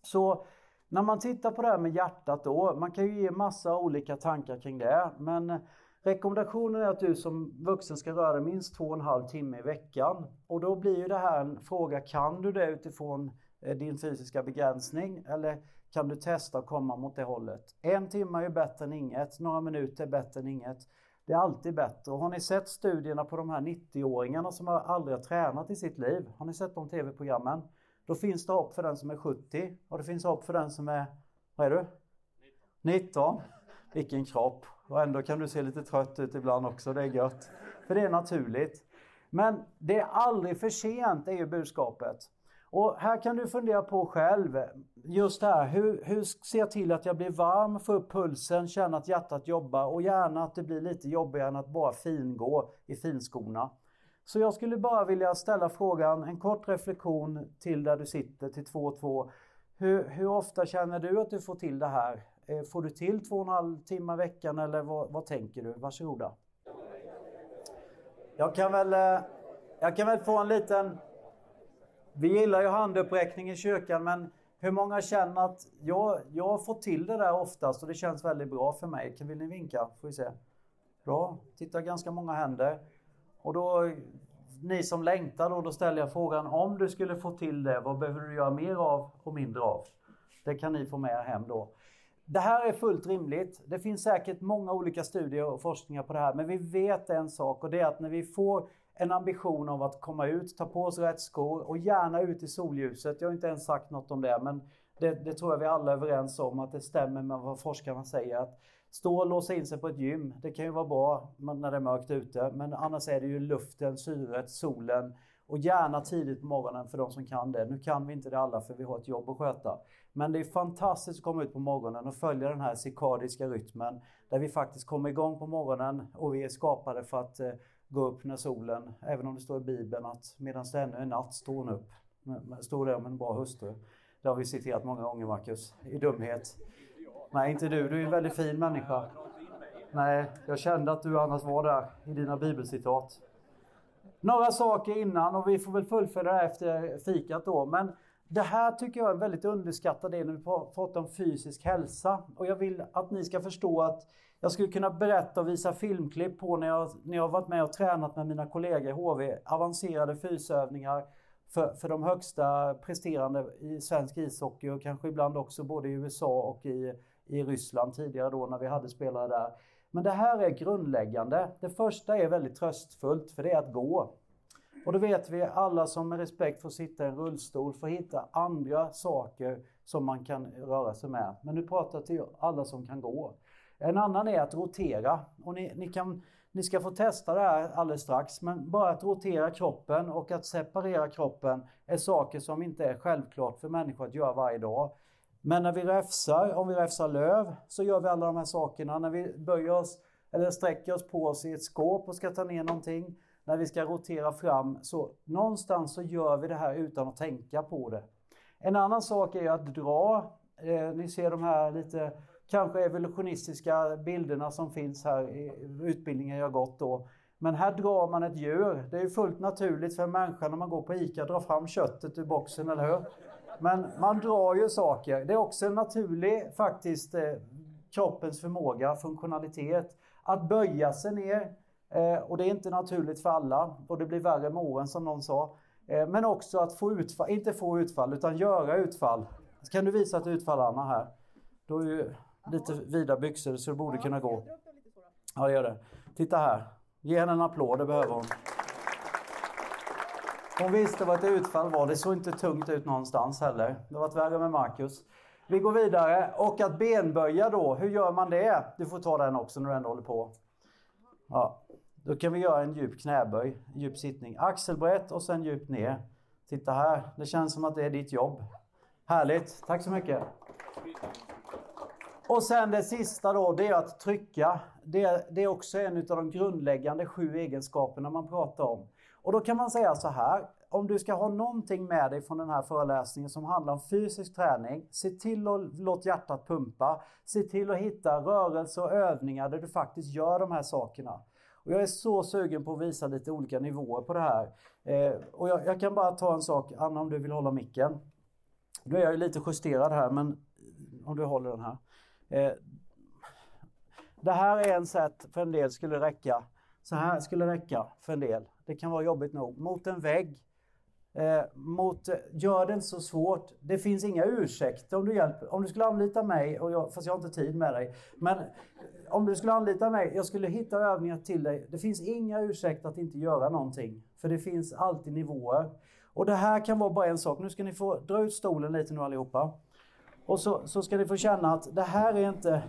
Så när man tittar på det här med hjärtat då, man kan ju ge massa olika tankar kring det, men rekommendationen är att du som vuxen ska röra dig minst två och en halv timme i veckan. Och då blir ju det här en fråga, kan du det utifrån eh, din fysiska begränsning eller kan du testa att komma mot det hållet. En timme är bättre än inget, några minuter är bättre än inget. Det är alltid bättre. Och har ni sett studierna på de här 90-åringarna som aldrig har tränat i sitt liv? Har ni sett de tv-programmen? Då finns det hopp för den som är 70 och det finns hopp för den som är, vad är du? 19. 19. Vilken kropp! Och ändå kan du se lite trött ut ibland också, det är gött. För det är naturligt. Men det är aldrig för sent, är ju budskapet. Och här kan du fundera på själv, just det här, hur, hur ser jag till att jag blir varm, får upp pulsen, känner att hjärtat jobbar och gärna att det blir lite jobbigare än att bara fingå i finskorna. Så jag skulle bara vilja ställa frågan, en kort reflektion till där du sitter, till två och två. Hur, hur ofta känner du att du får till det här? Eh, får du till två och en halv timme i veckan eller vad, vad tänker du? Varsågoda. Jag kan väl, eh, jag kan väl få en liten... Vi gillar ju handuppräckning i kyrkan men hur många känner att jag, jag har fått till det där oftast och det känns väldigt bra för mig? Kan vill ni vinka? Får vi se. Bra, tittar ganska många händer. Och då, ni som längtar då, då ställer jag frågan om du skulle få till det, vad behöver du göra mer av och mindre av? Det kan ni få med er hem då. Det här är fullt rimligt. Det finns säkert många olika studier och forskningar på det här, men vi vet en sak och det är att när vi får en ambition av att komma ut, ta på oss rätt skor och gärna ut i solljuset. Jag har inte ens sagt något om det, men det, det tror jag vi alla är överens om att det stämmer med vad forskarna säger. Att stå och låsa in sig på ett gym, det kan ju vara bra när det är mörkt ute, men annars är det ju luften, syret, solen och gärna tidigt på morgonen för de som kan det. Nu kan vi inte det alla för vi har ett jobb att sköta. Men det är fantastiskt att komma ut på morgonen och följa den här cirkadiska rytmen där vi faktiskt kommer igång på morgonen och vi är skapade för att eh, gå upp när solen, även om det står i Bibeln att medan det ännu är natt står hon upp. Står det om en bra hustru. Det har vi citerat många gånger Marcus, i dumhet. Nej, inte du. Du är en väldigt fin människa. Nej, jag kände att du annars var där i dina bibelcitat. Några saker innan och vi får väl fullfölja det efter fikat då. Men det här tycker jag är en väldigt underskattad del när vi pratar om fysisk hälsa. Och jag vill att ni ska förstå att jag skulle kunna berätta och visa filmklipp på när jag, när jag varit med och tränat med mina kollegor i HV. Avancerade fysövningar för, för de högsta presterande i svensk ishockey och kanske ibland också både i USA och i, i Ryssland tidigare då när vi hade spelare där. Men det här är grundläggande. Det första är väldigt tröstfullt för det är att gå. Och då vet vi alla som med respekt får sitta i en rullstol får hitta andra saker som man kan röra sig med. Men nu pratar jag till alla som kan gå. En annan är att rotera. Och ni, ni, kan, ni ska få testa det här alldeles strax. Men bara att rotera kroppen och att separera kroppen är saker som inte är självklart för människor att göra varje dag. Men när vi räfsar, om vi räfsar löv, så gör vi alla de här sakerna. När vi böjer oss eller sträcker oss på oss i ett skåp och ska ta ner någonting. När vi ska rotera fram, så någonstans så gör vi det här utan att tänka på det. En annan sak är att dra. Eh, ni ser de här lite kanske evolutionistiska bilderna som finns här i utbildningen jag gått då. Men här drar man ett djur. Det är ju fullt naturligt för en människa när man går på ICA dra fram köttet ur boxen, eller hur? Men man drar ju saker. Det är också en naturlig, faktiskt, eh, kroppens förmåga, funktionalitet. Att böja sig ner. Eh, och det är inte naturligt för alla. Och det blir värre med åren som någon sa. Eh, men också att få utfall, inte få utfall, utan göra utfall. Kan du visa ett utfall Anna här? Då är ju lite vida byxor så det borde kunna gå. Ja, det gör det. Titta här. Ge henne en applåd, det behöver hon. Hon visste vad ett utfall var. Det såg inte tungt ut någonstans heller. Det har varit värre med Marcus. Vi går vidare. Och att benböja då, hur gör man det? Du får ta den också när du ändå håller på. Ja. Då kan vi göra en djup knäböj, djup sittning. Axelbrett och sen djupt ner. Titta här, det känns som att det är ditt jobb. Härligt, tack så mycket. Och sen det sista då, det är att trycka. Det, det är också en av de grundläggande sju egenskaperna man pratar om. Och då kan man säga så här, om du ska ha någonting med dig från den här föreläsningen som handlar om fysisk träning, se till att låta hjärtat pumpa. Se till att hitta rörelser och övningar där du faktiskt gör de här sakerna. Och jag är så sugen på att visa lite olika nivåer på det här. Eh, och jag, jag, kan bara ta en sak, Anna om du vill hålla micken. Nu är jag lite justerad här men om du håller den här. Eh, det här är en sätt för en del skulle räcka. Så här skulle räcka för en del. Det kan vara jobbigt nog. Mot en vägg. Eh, mot, gör det inte så svårt. Det finns inga ursäkter om du hjälper. Om du skulle anlita mig, och jag, fast jag har inte tid med dig. Men om du skulle anlita mig, jag skulle hitta övningar till dig. Det finns inga ursäkter att inte göra någonting. För det finns alltid nivåer. Och det här kan vara bara en sak. Nu ska ni få dra ut stolen lite nu allihopa. Och så, så ska ni få känna att det här är inte...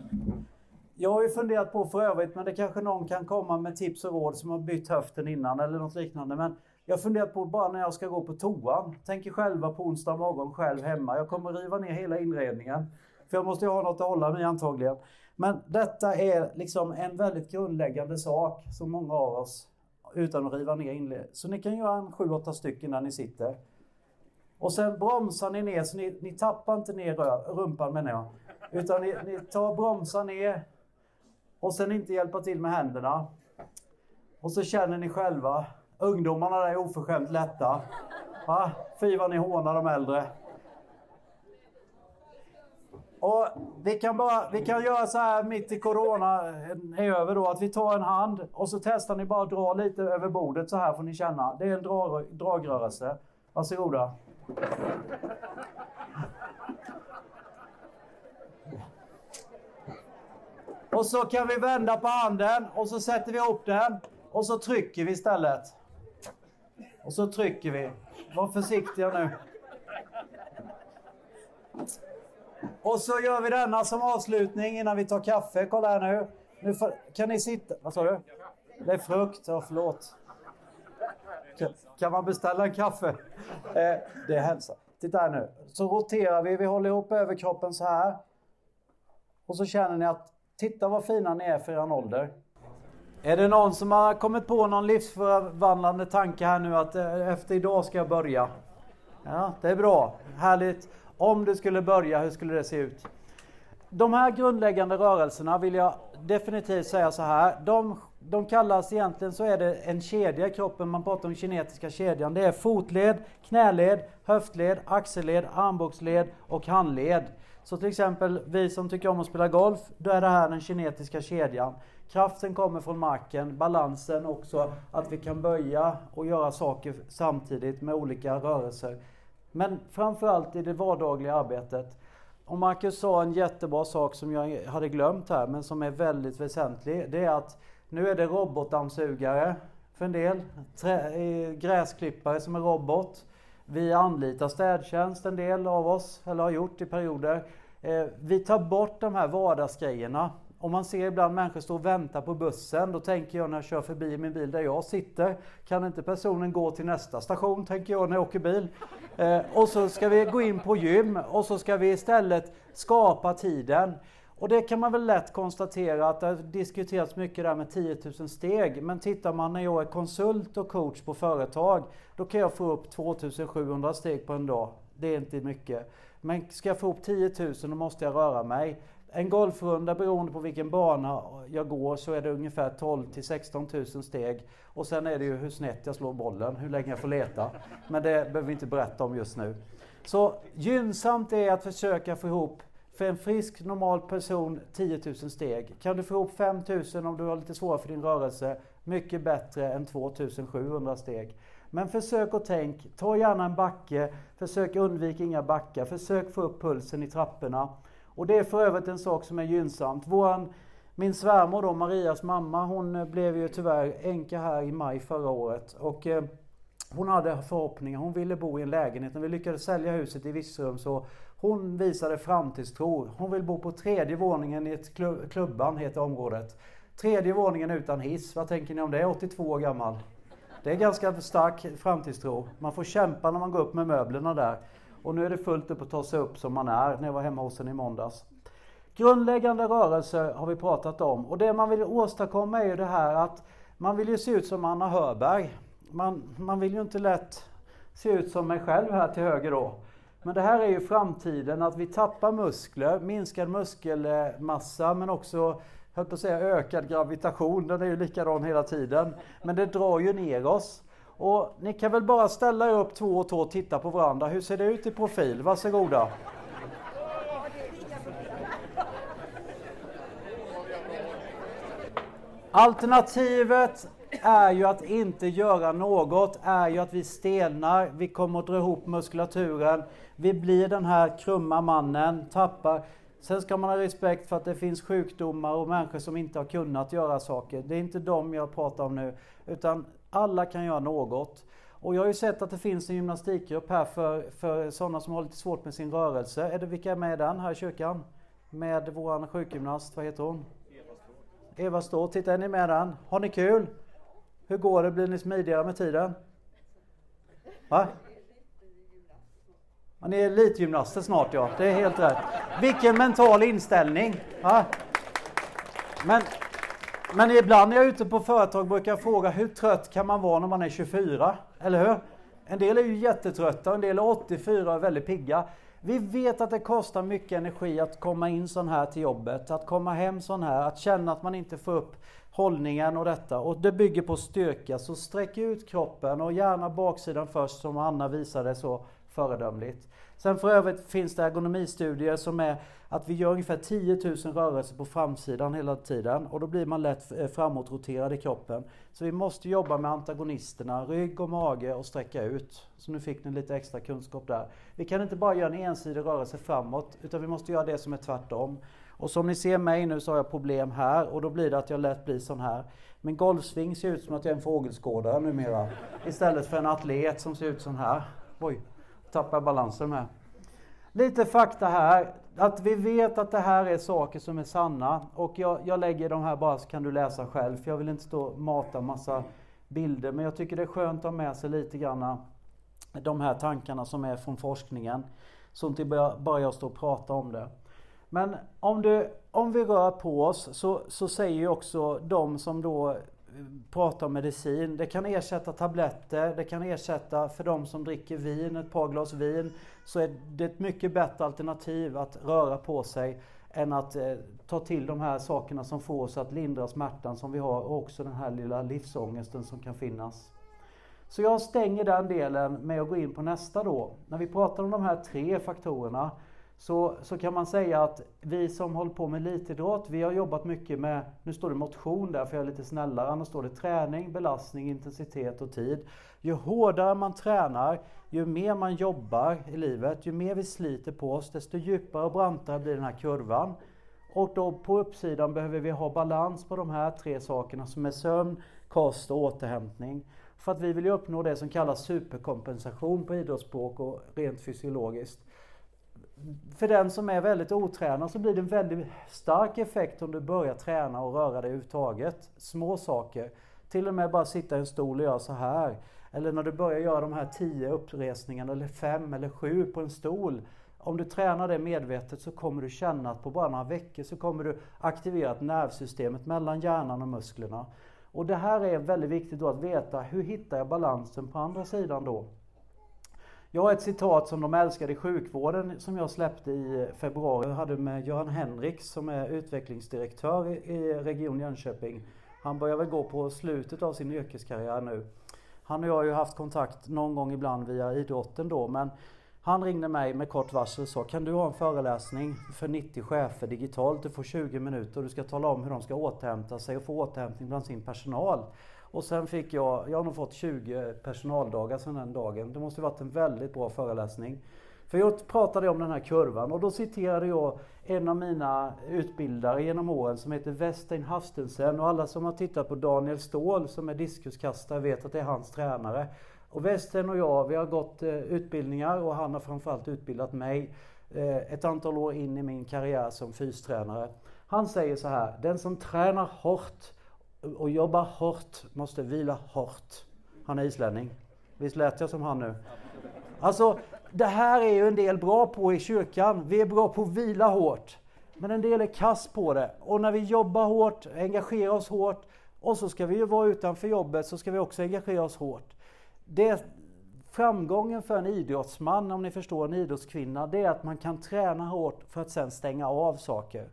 Jag har ju funderat på för övrigt, men det kanske någon kan komma med tips och råd som har bytt höften innan eller något liknande. Men jag har funderat på bara när jag ska gå på toan. Tänker själva på onsdag morgon själv hemma. Jag kommer riva ner hela inredningen. För jag måste ju ha något att hålla mig antagligen. Men detta är liksom en väldigt grundläggande sak som många av oss, utan att riva ner inled. Så ni kan göra en sju, åtta stycken när ni sitter. Och sen bromsar ni ner, så ni, ni tappar inte ner rumpan menar jag. Utan ni, ni tar bromsar ner och sen inte hjälpa till med händerna. Och så känner ni själva, ungdomarna där är oförskämt lätta. Va? Fy vad ni hånar de äldre. Och vi kan, bara, vi kan göra så här mitt i corona är över då, att vi tar en hand och så testar ni bara att dra lite över bordet så här får ni känna. Det är en drag, dragrörelse. Varsågoda. Och så kan vi vända på handen och så sätter vi ihop den och så trycker vi istället. Och så trycker vi. Var försiktiga nu. Och så gör vi denna som avslutning innan vi tar kaffe. Kolla här nu. nu för, kan ni sitta? Vad sa du? Det är frukt. Ja, förlåt. Kan, kan man beställa en kaffe? Eh, det är hälsa. Titta här nu. Så roterar vi. Vi håller ihop överkroppen så här. Och så känner ni att titta vad fina ni är för er ålder. Är det någon som har kommit på någon livsförvandlande tanke här nu att eh, efter idag ska jag börja? Ja, det är bra. Härligt. Om du skulle börja, hur skulle det se ut? De här grundläggande rörelserna vill jag definitivt säga så här. De, de kallas egentligen så är det en kedja i kroppen. Man pratar om kinetiska kedjan. Det är fotled, knäled, höftled, axelled, armbågsled och handled. Så till exempel vi som tycker om att spela golf, då är det här den kinetiska kedjan. Kraften kommer från marken, balansen också, att vi kan böja och göra saker samtidigt med olika rörelser. Men framförallt i det vardagliga arbetet. Och Marcus sa en jättebra sak som jag hade glömt här, men som är väldigt väsentlig. Det är att nu är det robotdammsugare för en del. Trä, eh, gräsklippare som är robot. Vi anlitar städtjänst en del av oss, eller har gjort i perioder. Eh, vi tar bort de här vardagsgrejerna om man ser ibland människor stå och vänta på bussen, då tänker jag när jag kör förbi min bil där jag sitter, kan inte personen gå till nästa station, tänker jag när jag åker bil. Eh, och så ska vi gå in på gym och så ska vi istället skapa tiden. Och det kan man väl lätt konstatera att det har diskuterats mycket där med 10 000 steg. Men tittar man när jag är konsult och coach på företag, då kan jag få upp 2700 steg på en dag. Det är inte mycket. Men ska jag få upp 10 000 då måste jag röra mig. En golfrunda beroende på vilken bana jag går så är det ungefär 12 till 16 000 steg. Och sen är det ju hur snett jag slår bollen, hur länge jag får leta. Men det behöver vi inte berätta om just nu. Så gynnsamt är att försöka få ihop för en frisk normal person 10 000 steg. Kan du få ihop 5 000 om du har lite svårare för din rörelse, mycket bättre än 2 700 steg. Men försök och tänk, ta gärna en backe, försök undvika inga backar, försök få upp pulsen i trapporna. Och det är för övrigt en sak som är gynnsamt. Våran, min svärmor då, Marias mamma, hon eh, blev ju tyvärr änka här i maj förra året. Och eh, hon hade förhoppningar, hon ville bo i en lägenhet. När vi lyckades sälja huset i Virserum så hon visade framtidstro. Hon vill bo på tredje våningen i ett klubb, klubban, heter området. Tredje våningen utan hiss, vad tänker ni om det? 82 år gammal. Det är ganska stark framtidstro. Man får kämpa när man går upp med möblerna där. Och nu är det fullt upp att ta sig upp som man är när jag var hemma hos henne i måndags. Grundläggande rörelser har vi pratat om och det man vill åstadkomma är ju det här att man vill ju se ut som Anna Hörberg. Man, man vill ju inte lätt se ut som mig själv här till höger då. Men det här är ju framtiden, att vi tappar muskler, minskad muskelmassa men också höll på att säga ökad gravitation, den är ju likadan hela tiden. Men det drar ju ner oss. Och ni kan väl bara ställa er upp två och två och titta på varandra. Hur ser det ut i profil? Varsågoda. Alternativet är ju att inte göra något, är ju att vi stelnar, vi kommer att dra ihop muskulaturen, vi blir den här krumma mannen, tappar. Sen ska man ha respekt för att det finns sjukdomar och människor som inte har kunnat göra saker. Det är inte dem jag pratar om nu, utan alla kan göra något. Och jag har ju sett att det finns en gymnastikgrupp här för, för sådana som har lite svårt med sin rörelse. Är det, vilka är med i den här i kyrkan? Med vår sjukgymnast, vad heter hon? Eva Ståhl. Eva Ståhl, titta är ni med den? Har ni kul? Hur går det? Blir ni smidigare med tiden? Va? Ja, ni är elitgymnaster snart ja, det är helt rätt. Vilken mental inställning! Va? Men, men ibland när jag är ute på företag brukar jag fråga hur trött kan man vara när man är 24? Eller hur? En del är ju jättetrötta, en del är 84 och är väldigt pigga. Vi vet att det kostar mycket energi att komma in sån här till jobbet, att komma hem sån här, att känna att man inte får upp hållningen och detta. Och det bygger på styrka, så sträck ut kroppen och gärna baksidan först som Anna visade så föredömligt. Sen för övrigt finns det ergonomistudier som är att vi gör ungefär 10 000 rörelser på framsidan hela tiden och då blir man lätt eh, framåtroterad i kroppen. Så vi måste jobba med antagonisterna, rygg och mage och sträcka ut. Så nu fick ni lite extra kunskap där. Vi kan inte bara göra en ensidig rörelse framåt utan vi måste göra det som är tvärtom. Och som ni ser mig nu så har jag problem här och då blir det att jag lätt blir sån här. Min golfsving ser ut som att jag är en fågelskådare numera. Istället för en atlet som ser ut sån här. Oj, tappar jag balansen med. Lite fakta här. Att vi vet att det här är saker som är sanna. Och jag, jag lägger de här bara så kan du läsa själv. För jag vill inte stå och mata massa bilder. Men jag tycker det är skönt att ha med sig lite grann de här tankarna som är från forskningen. Så inte bara jag står och pratar om det. Men om, du, om vi rör på oss så, så säger ju också de som då eh, pratar om medicin. Det kan ersätta tabletter, det kan ersätta för de som dricker vin, ett par glas vin. Så är det ett mycket bättre alternativ att röra på sig än att eh, ta till de här sakerna som får oss att lindra smärtan som vi har och också den här lilla livsångesten som kan finnas. Så jag stänger den delen med att gå in på nästa då. När vi pratar om de här tre faktorerna så, så kan man säga att vi som håller på med elitidrott, vi har jobbat mycket med, nu står det motion där för jag är lite snällare, annars står det träning, belastning, intensitet och tid. Ju hårdare man tränar, ju mer man jobbar i livet, ju mer vi sliter på oss, desto djupare och brantare blir den här kurvan. Och då på uppsidan behöver vi ha balans på de här tre sakerna som är sömn, kost och återhämtning. För att vi vill ju uppnå det som kallas superkompensation på idrottsspråk och rent fysiologiskt för den som är väldigt otränad så blir det en väldigt stark effekt om du börjar träna och röra dig överhuvudtaget. Små saker. Till och med bara sitta i en stol och göra så här. Eller när du börjar göra de här tio uppresningarna eller fem eller sju på en stol. Om du tränar det medvetet så kommer du känna att på bara några veckor så kommer du aktivera nervsystemet mellan hjärnan och musklerna. Och det här är väldigt viktigt då att veta, hur hittar jag balansen på andra sidan då? Jag har ett citat som de älskade i sjukvården som jag släppte i februari. Jag hade med Göran Henriks som är utvecklingsdirektör i Region Jönköping. Han börjar väl gå på slutet av sin yrkeskarriär nu. Han och jag har ju haft kontakt någon gång ibland via idrotten då men han ringde mig med kort varsel och sa kan du ha en föreläsning för 90 chefer digitalt? Du får 20 minuter och du ska tala om hur de ska återhämta sig och få återhämtning bland sin personal. Och sen fick jag, jag har nog fått 20 personaldagar sedan den dagen. Det måste varit en väldigt bra föreläsning. För jag pratade om den här kurvan och då citerade jag en av mina utbildare genom åren som heter Westein Hastensen och alla som har tittat på Daniel Ståhl som är diskuskastare vet att det är hans tränare. Och Westein och jag, vi har gått eh, utbildningar och han har framförallt utbildat mig eh, ett antal år in i min karriär som fystränare. Han säger så här, den som tränar hårt och jobba hårt måste vila hårt. Han är islänning. Visst lät jag som han nu? Alltså, det här är ju en del bra på i kyrkan. Vi är bra på att vila hårt. Men en del är kass på det. Och när vi jobbar hårt, engagerar oss hårt och så ska vi ju vara utanför jobbet så ska vi också engagera oss hårt. Det, framgången för en idrottsman, om ni förstår en idrottskvinna, det är att man kan träna hårt för att sen stänga av saker.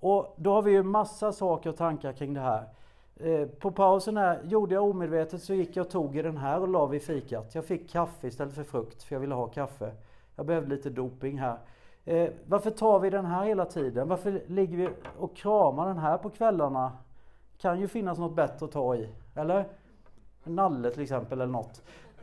Och då har vi ju massa saker och tankar kring det här. Eh, på pausen här, gjorde jag omedvetet så gick jag och tog i den här och la vid fikat. Jag fick kaffe istället för frukt för jag ville ha kaffe. Jag behövde lite doping här. Eh, varför tar vi den här hela tiden? Varför ligger vi och kramar den här på kvällarna? Kan ju finnas något bättre att ta i, Eller? Nalle till exempel eller något.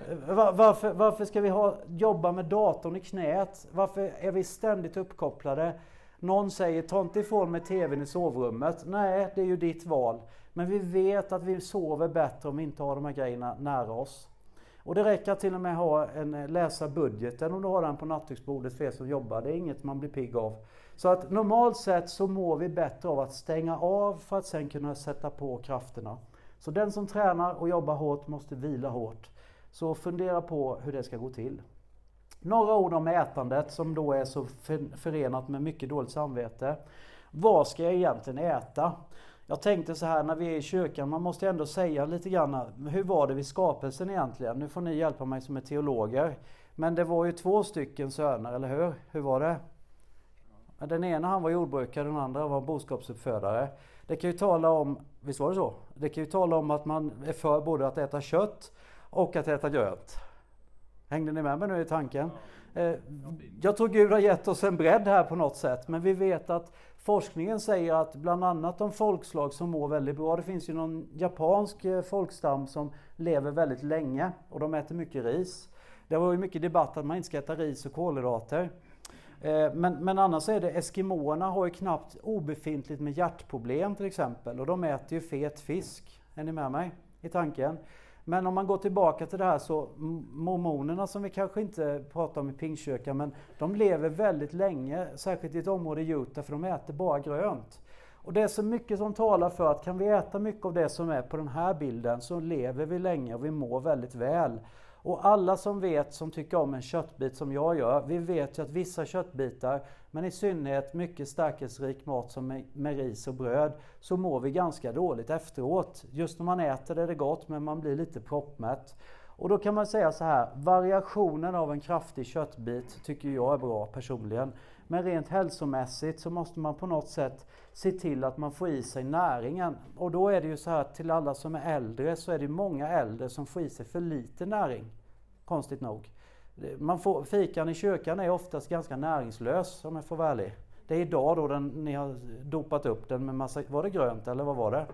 Eh, Var, varför, varför ska vi ha, jobba med datorn i knät? Varför är vi ständigt uppkopplade? Någon säger ta inte ifrån mig TVn i sovrummet. Nej, det är ju ditt val. Men vi vet att vi sover bättre om vi inte har de här grejerna nära oss. Och det räcker till och med ha en, eh, läsa budgeten om du har den på nattduksbordet för er som jobbar. Det är inget man blir pigg av. Så att normalt sett så mår vi bättre av att stänga av för att sen kunna sätta på krafterna. Så den som tränar och jobbar hårt måste vila hårt. Så fundera på hur det ska gå till. Några ord om ätandet som då är så förenat med mycket dåligt samvete. Vad ska jag egentligen äta? Jag tänkte så här när vi är i kyrkan, man måste ändå säga lite grann, hur var det vid skapelsen egentligen? Nu får ni hjälpa mig som är teologer. Men det var ju två stycken söner, eller hur? Hur var det? Den ena han var jordbrukare, den andra var boskapsuppfödare. Det kan ju tala om, visst var det så? Det kan ju tala om att man är för både att äta kött och att äta gröt. Hängde ni med mig nu i tanken? Eh, jag tror Gud har gett oss en bredd här på något sätt, men vi vet att forskningen säger att bland annat de folkslag som mår väldigt bra, det finns ju någon japansk eh, folkstam som lever väldigt länge och de äter mycket ris. Det var ju mycket debatt att man inte ska äta ris och kolhydrater. Eh, men, men annars är det Eskimoerna har ju knappt obefintligt med hjärtproblem till exempel och de äter ju fet fisk. Är ni med mig i tanken? Men om man går tillbaka till det här så mormonerna som vi kanske inte pratar om i Pingstkyrkan men de lever väldigt länge, särskilt i ett område i Utah för de äter bara grönt. Och det är så mycket som talar för att kan vi äta mycket av det som är på den här bilden så lever vi länge och vi mår väldigt väl. Och alla som vet, som tycker om en köttbit som jag gör, vi vet ju att vissa köttbitar, men i synnerhet mycket stärkelserik mat som med, med, ris och bröd, så mår vi ganska dåligt efteråt. Just när man äter det är det gott, men man blir lite proppmätt. Och då kan man säga så här, variationen av en kraftig köttbit tycker jag är bra personligen. Men rent hälsomässigt så måste man på något sätt se till att man får i sig näringen. Och då är det ju så här till alla som är äldre så är det många äldre som får i sig för lite näring. Konstigt nog. Man får, fikan i kyrkan är oftast ganska näringslös om jag får vara ärlig. Det är idag då den, ni har dopat upp den med massa, var det grönt eller vad var det?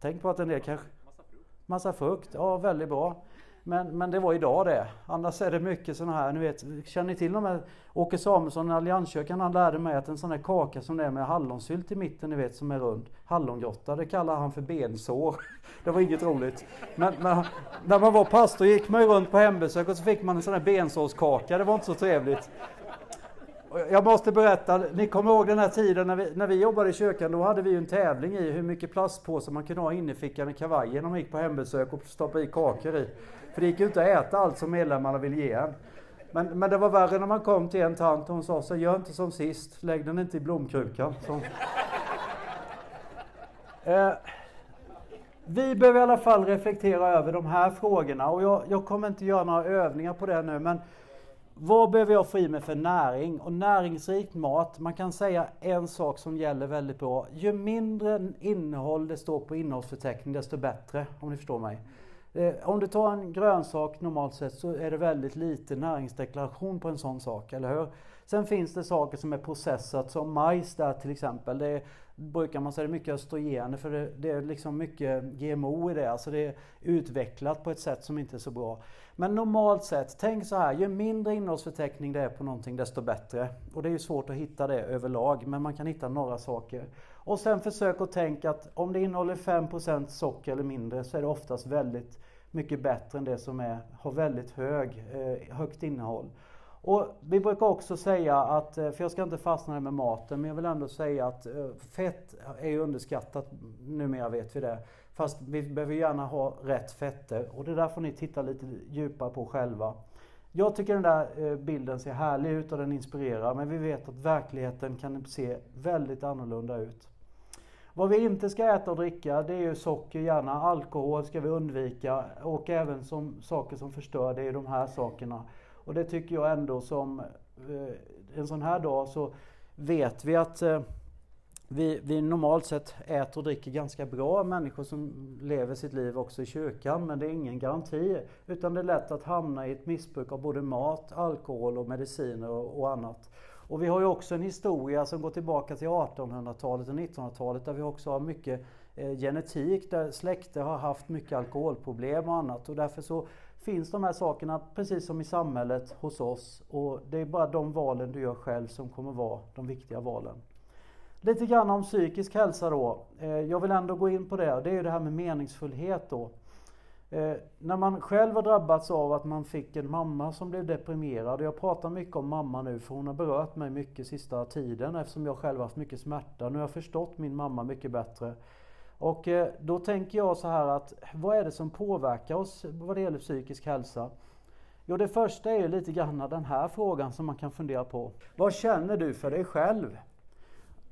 Tänk på att en del kanske... Massa frukt. Massa frukt, ja väldigt bra. Men, men det var idag det. Annars är det mycket sådana här, ni vet, känner ni till de här? Åke Samuelsson i Allianskyrkan han lärde mig att en sån här kaka som det är med hallonsylt i mitten, ni vet, som är rund. Hallongrotta, det kallar han för bensår. [LAUGHS] Det var inget roligt. Men, men när man var pastor gick man ju runt på hembesök och så fick man en sån här bensårskaka. Det var inte så trevligt. Jag måste berätta, ni kommer ihåg den här tiden när vi, när vi jobbade i kyrkan, då hade vi en tävling i hur mycket plastpåsar man kunde ha inne i fickan i kavajen när man gick på hembesök och stoppade i kakor i. För det gick ju inte att äta allt som medlemmarna ville ge en. Men, men det var värre när man kom till en tant och hon sa så gör inte som sist, lägg den inte i blomkrukan. Så. [LAUGHS] Eh, vi behöver i alla fall reflektera över de här frågorna och jag, jag kommer inte göra några övningar på det nu men vad behöver jag få i mig för näring? Och näringsrik mat, man kan säga en sak som gäller väldigt bra. Ju mindre innehåll det står på innehållsförteckningen desto bättre, om ni förstår mig. Eh, om du tar en grönsak normalt sett så är det väldigt lite näringsdeklaration på en sån sak, eller hur? Sen finns det saker som är processat som majs där till exempel. Det är, brukar man säga mycket östrogener för det, det, är liksom mycket GMO i det. Alltså det är utvecklat på ett sätt som inte är så bra. Men normalt sett, tänk så här, ju mindre innehållsförteckning det är på någonting desto bättre. Och det är ju svårt att hitta det överlag, men man kan hitta några saker. Och sen försök att tänka att om det innehåller 5% socker eller mindre så är det oftast väldigt mycket bättre än det som är, har väldigt hög, eh, högt innehåll. Och vi brukar också säga att, eh, för jag ska inte fastna med maten, men jag vill ändå säga att eh, fett är underskattat, numera vet vi det. Fast vi behöver gärna ha rätt fetter och det där får ni titta lite djupare på själva. Jag tycker den där eh, bilden ser härlig ut och den inspirerar, men vi vet att verkligheten kan se väldigt annorlunda ut. Vad vi inte ska äta och dricka det är ju socker, gärna alkohol ska vi undvika och även som saker som förstör, det är de här sakerna. Och det tycker jag ändå som eh, en sån här dag så vet vi att eh, vi, vi normalt sett äter och dricker ganska bra, människor som lever sitt liv också i kyrkan, men det är ingen garanti. Utan det är lätt att hamna i ett missbruk av både mat, alkohol och mediciner och, och annat. Och vi har ju också en historia som går tillbaka till 1800-talet och 1900-talet där vi också har mycket eh, genetik där släkter har haft mycket alkoholproblem och annat och därför så finns de här sakerna precis som i samhället hos oss och det är bara de valen du gör själv som kommer vara de viktiga valen. Lite grann om psykisk hälsa då. Eh, jag vill ändå gå in på det. Det är ju det här med meningsfullhet då. Eh, när man själv har drabbats av att man fick en mamma som blev deprimerad. Jag pratar mycket om mamma nu för hon har berört mig mycket sista tiden eftersom jag själv haft mycket smärta. Nu har jag förstått min mamma mycket bättre. Och eh, då tänker jag så här att vad är det som påverkar oss vad det gäller psykisk hälsa? Jo, det första är ju lite grann den här frågan som man kan fundera på. Vad känner du för dig själv?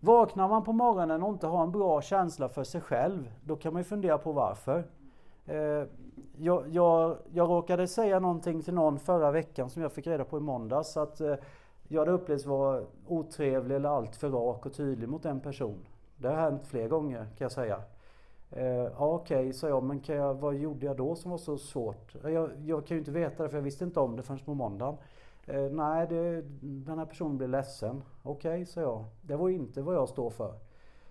Vaknar man på morgonen och inte har en bra känsla för sig själv, då kan man ju fundera på varför. Eh, jag, jag, jag råkade säga någonting till någon förra veckan som jag fick reda på i måndags. Att eh, jag hade upplevts vara otrevlig eller alltför rak och tydlig mot en person. Det har hänt fler gånger kan jag säga. Eh, ja, Okej, okay, sa jag, men kan jag, vad gjorde jag då som var så svårt? Jag, jag kan ju inte veta det för jag visste inte om det förrän på måndagen. Eh, nej, det, den här personen blev ledsen. Okej, okay, sa jag. Det var inte vad jag står för.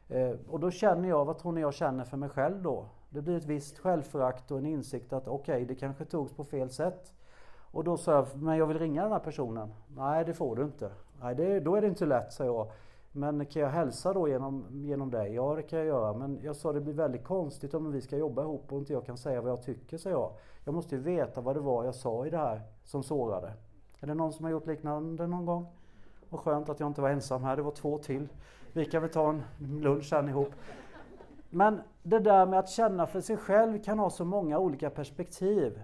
Eh, och då känner jag, vad tror ni jag känner för mig själv då? Det blir ett visst självförakt och en insikt att okej, okay, det kanske togs på fel sätt. Och då sa jag, men jag vill ringa den här personen. Nej, det får du inte. Nej, det, då är det inte lätt, sa jag. Men kan jag hälsa då genom, genom dig? Ja, det kan jag göra. Men jag sa det blir väldigt konstigt om vi ska jobba ihop och inte jag kan säga vad jag tycker, sa jag. Jag måste ju veta vad det var jag sa i det här som sårade. Är det någon som har gjort liknande någon gång? Och skönt att jag inte var ensam här, det var två till. Vi kan väl ta en lunch sen ihop. Men det där med att känna för sig själv kan ha så många olika perspektiv.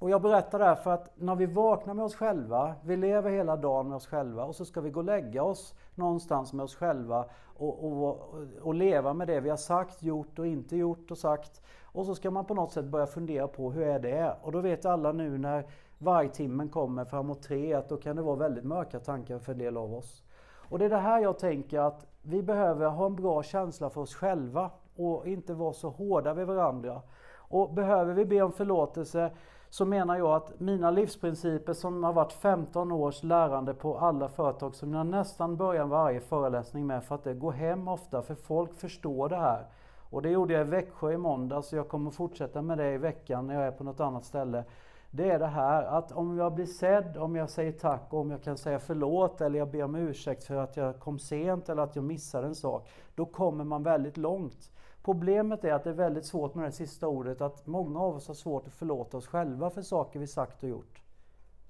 Och jag berättar det här för att när vi vaknar med oss själva, vi lever hela dagen med oss själva och så ska vi gå och lägga oss någonstans med oss själva och, och, och leva med det vi har sagt, gjort och inte gjort och sagt. Och så ska man på något sätt börja fundera på hur är det? Och då vet alla nu när vargtimmen kommer framåt tre att då kan det vara väldigt mörka tankar för en del av oss. Och det är det här jag tänker att vi behöver ha en bra känsla för oss själva och inte vara så hårda vid varandra. Och behöver vi be om förlåtelse så menar jag att mina livsprinciper som har varit 15 års lärande på alla företag som jag nästan börjar varje föreläsning med för att det går hem ofta för folk förstår det här. Och det gjorde jag i Växjö i måndags och jag kommer fortsätta med det i veckan när jag är på något annat ställe. Det är det här att om jag blir sedd, om jag säger tack och om jag kan säga förlåt eller jag ber om ursäkt för att jag kom sent eller att jag missade en sak. Då kommer man väldigt långt. Problemet är att det är väldigt svårt med det sista ordet, att många av oss har svårt att förlåta oss själva för saker vi sagt och gjort.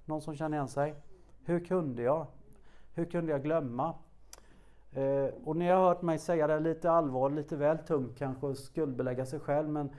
Någon som känner igen sig? Hur kunde jag? Hur kunde jag glömma? Eh, och ni har hört mig säga det lite allvarligt, lite väl tungt kanske, och skuldbelägga sig själv. Men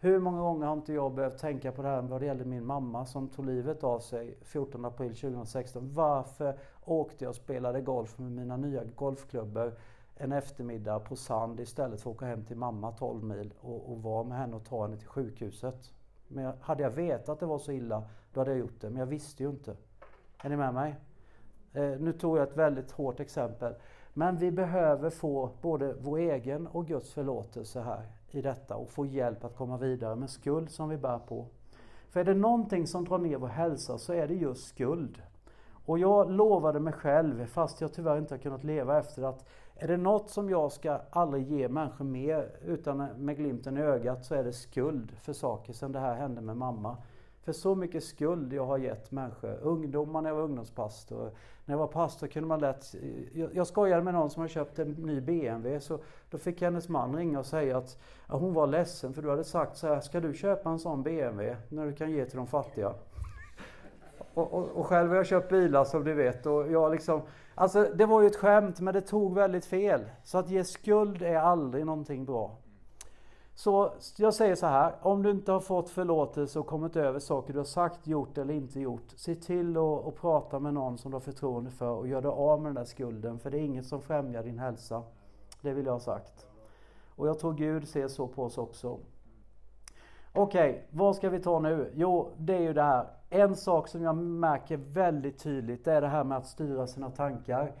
hur många gånger har inte jag behövt tänka på det här vad det gäller min mamma som tog livet av sig 14 april 2016. Varför åkte jag och spelade golf med mina nya golfklubbor en eftermiddag på Sand istället för att åka hem till mamma 12 mil och, och vara med henne och ta henne till sjukhuset. Men hade jag vetat att det var så illa, då hade jag gjort det. Men jag visste ju inte. Är ni med mig? Eh, nu tog jag ett väldigt hårt exempel. Men vi behöver få både vår egen och Guds förlåtelse här i detta och få hjälp att komma vidare med skuld som vi bär på. För är det någonting som drar ner vår hälsa så är det just skuld. Och jag lovade mig själv, fast jag tyvärr inte har kunnat leva efter att är det något som jag ska aldrig ge människor mer utan med glimten i ögat så är det skuld för saker som det här hände med mamma. För så mycket skuld jag har gett människor. Ungdomar när jag var ungdomspastor. När jag var pastor kunde man lätt... Jag skojade med någon som har köpt en ny BMW. Så då fick hennes man ringa och säga att ja, hon var ledsen för du hade sagt så här, ska du köpa en sån BMW när du kan ge till de fattiga? [LAUGHS] Och, och, och själv har jag köpt bilar som du vet och jag liksom... Alltså det var ju ett skämt men det tog väldigt fel. Så att ge skuld är aldrig någonting bra. Så jag säger så här, om du inte har fått förlåtelse och kommit över saker du har sagt, gjort eller inte gjort. Se till att, att prata med någon som du har förtroende för och gör dig av med den där skulden. För det är inget som främjar din hälsa. Det vill jag ha sagt. Och jag tror Gud ser så på oss också. Okej, okay, vad ska vi ta nu? Jo, det är ju det här. En sak som jag märker väldigt tydligt, det är det här med att styra sina tankar.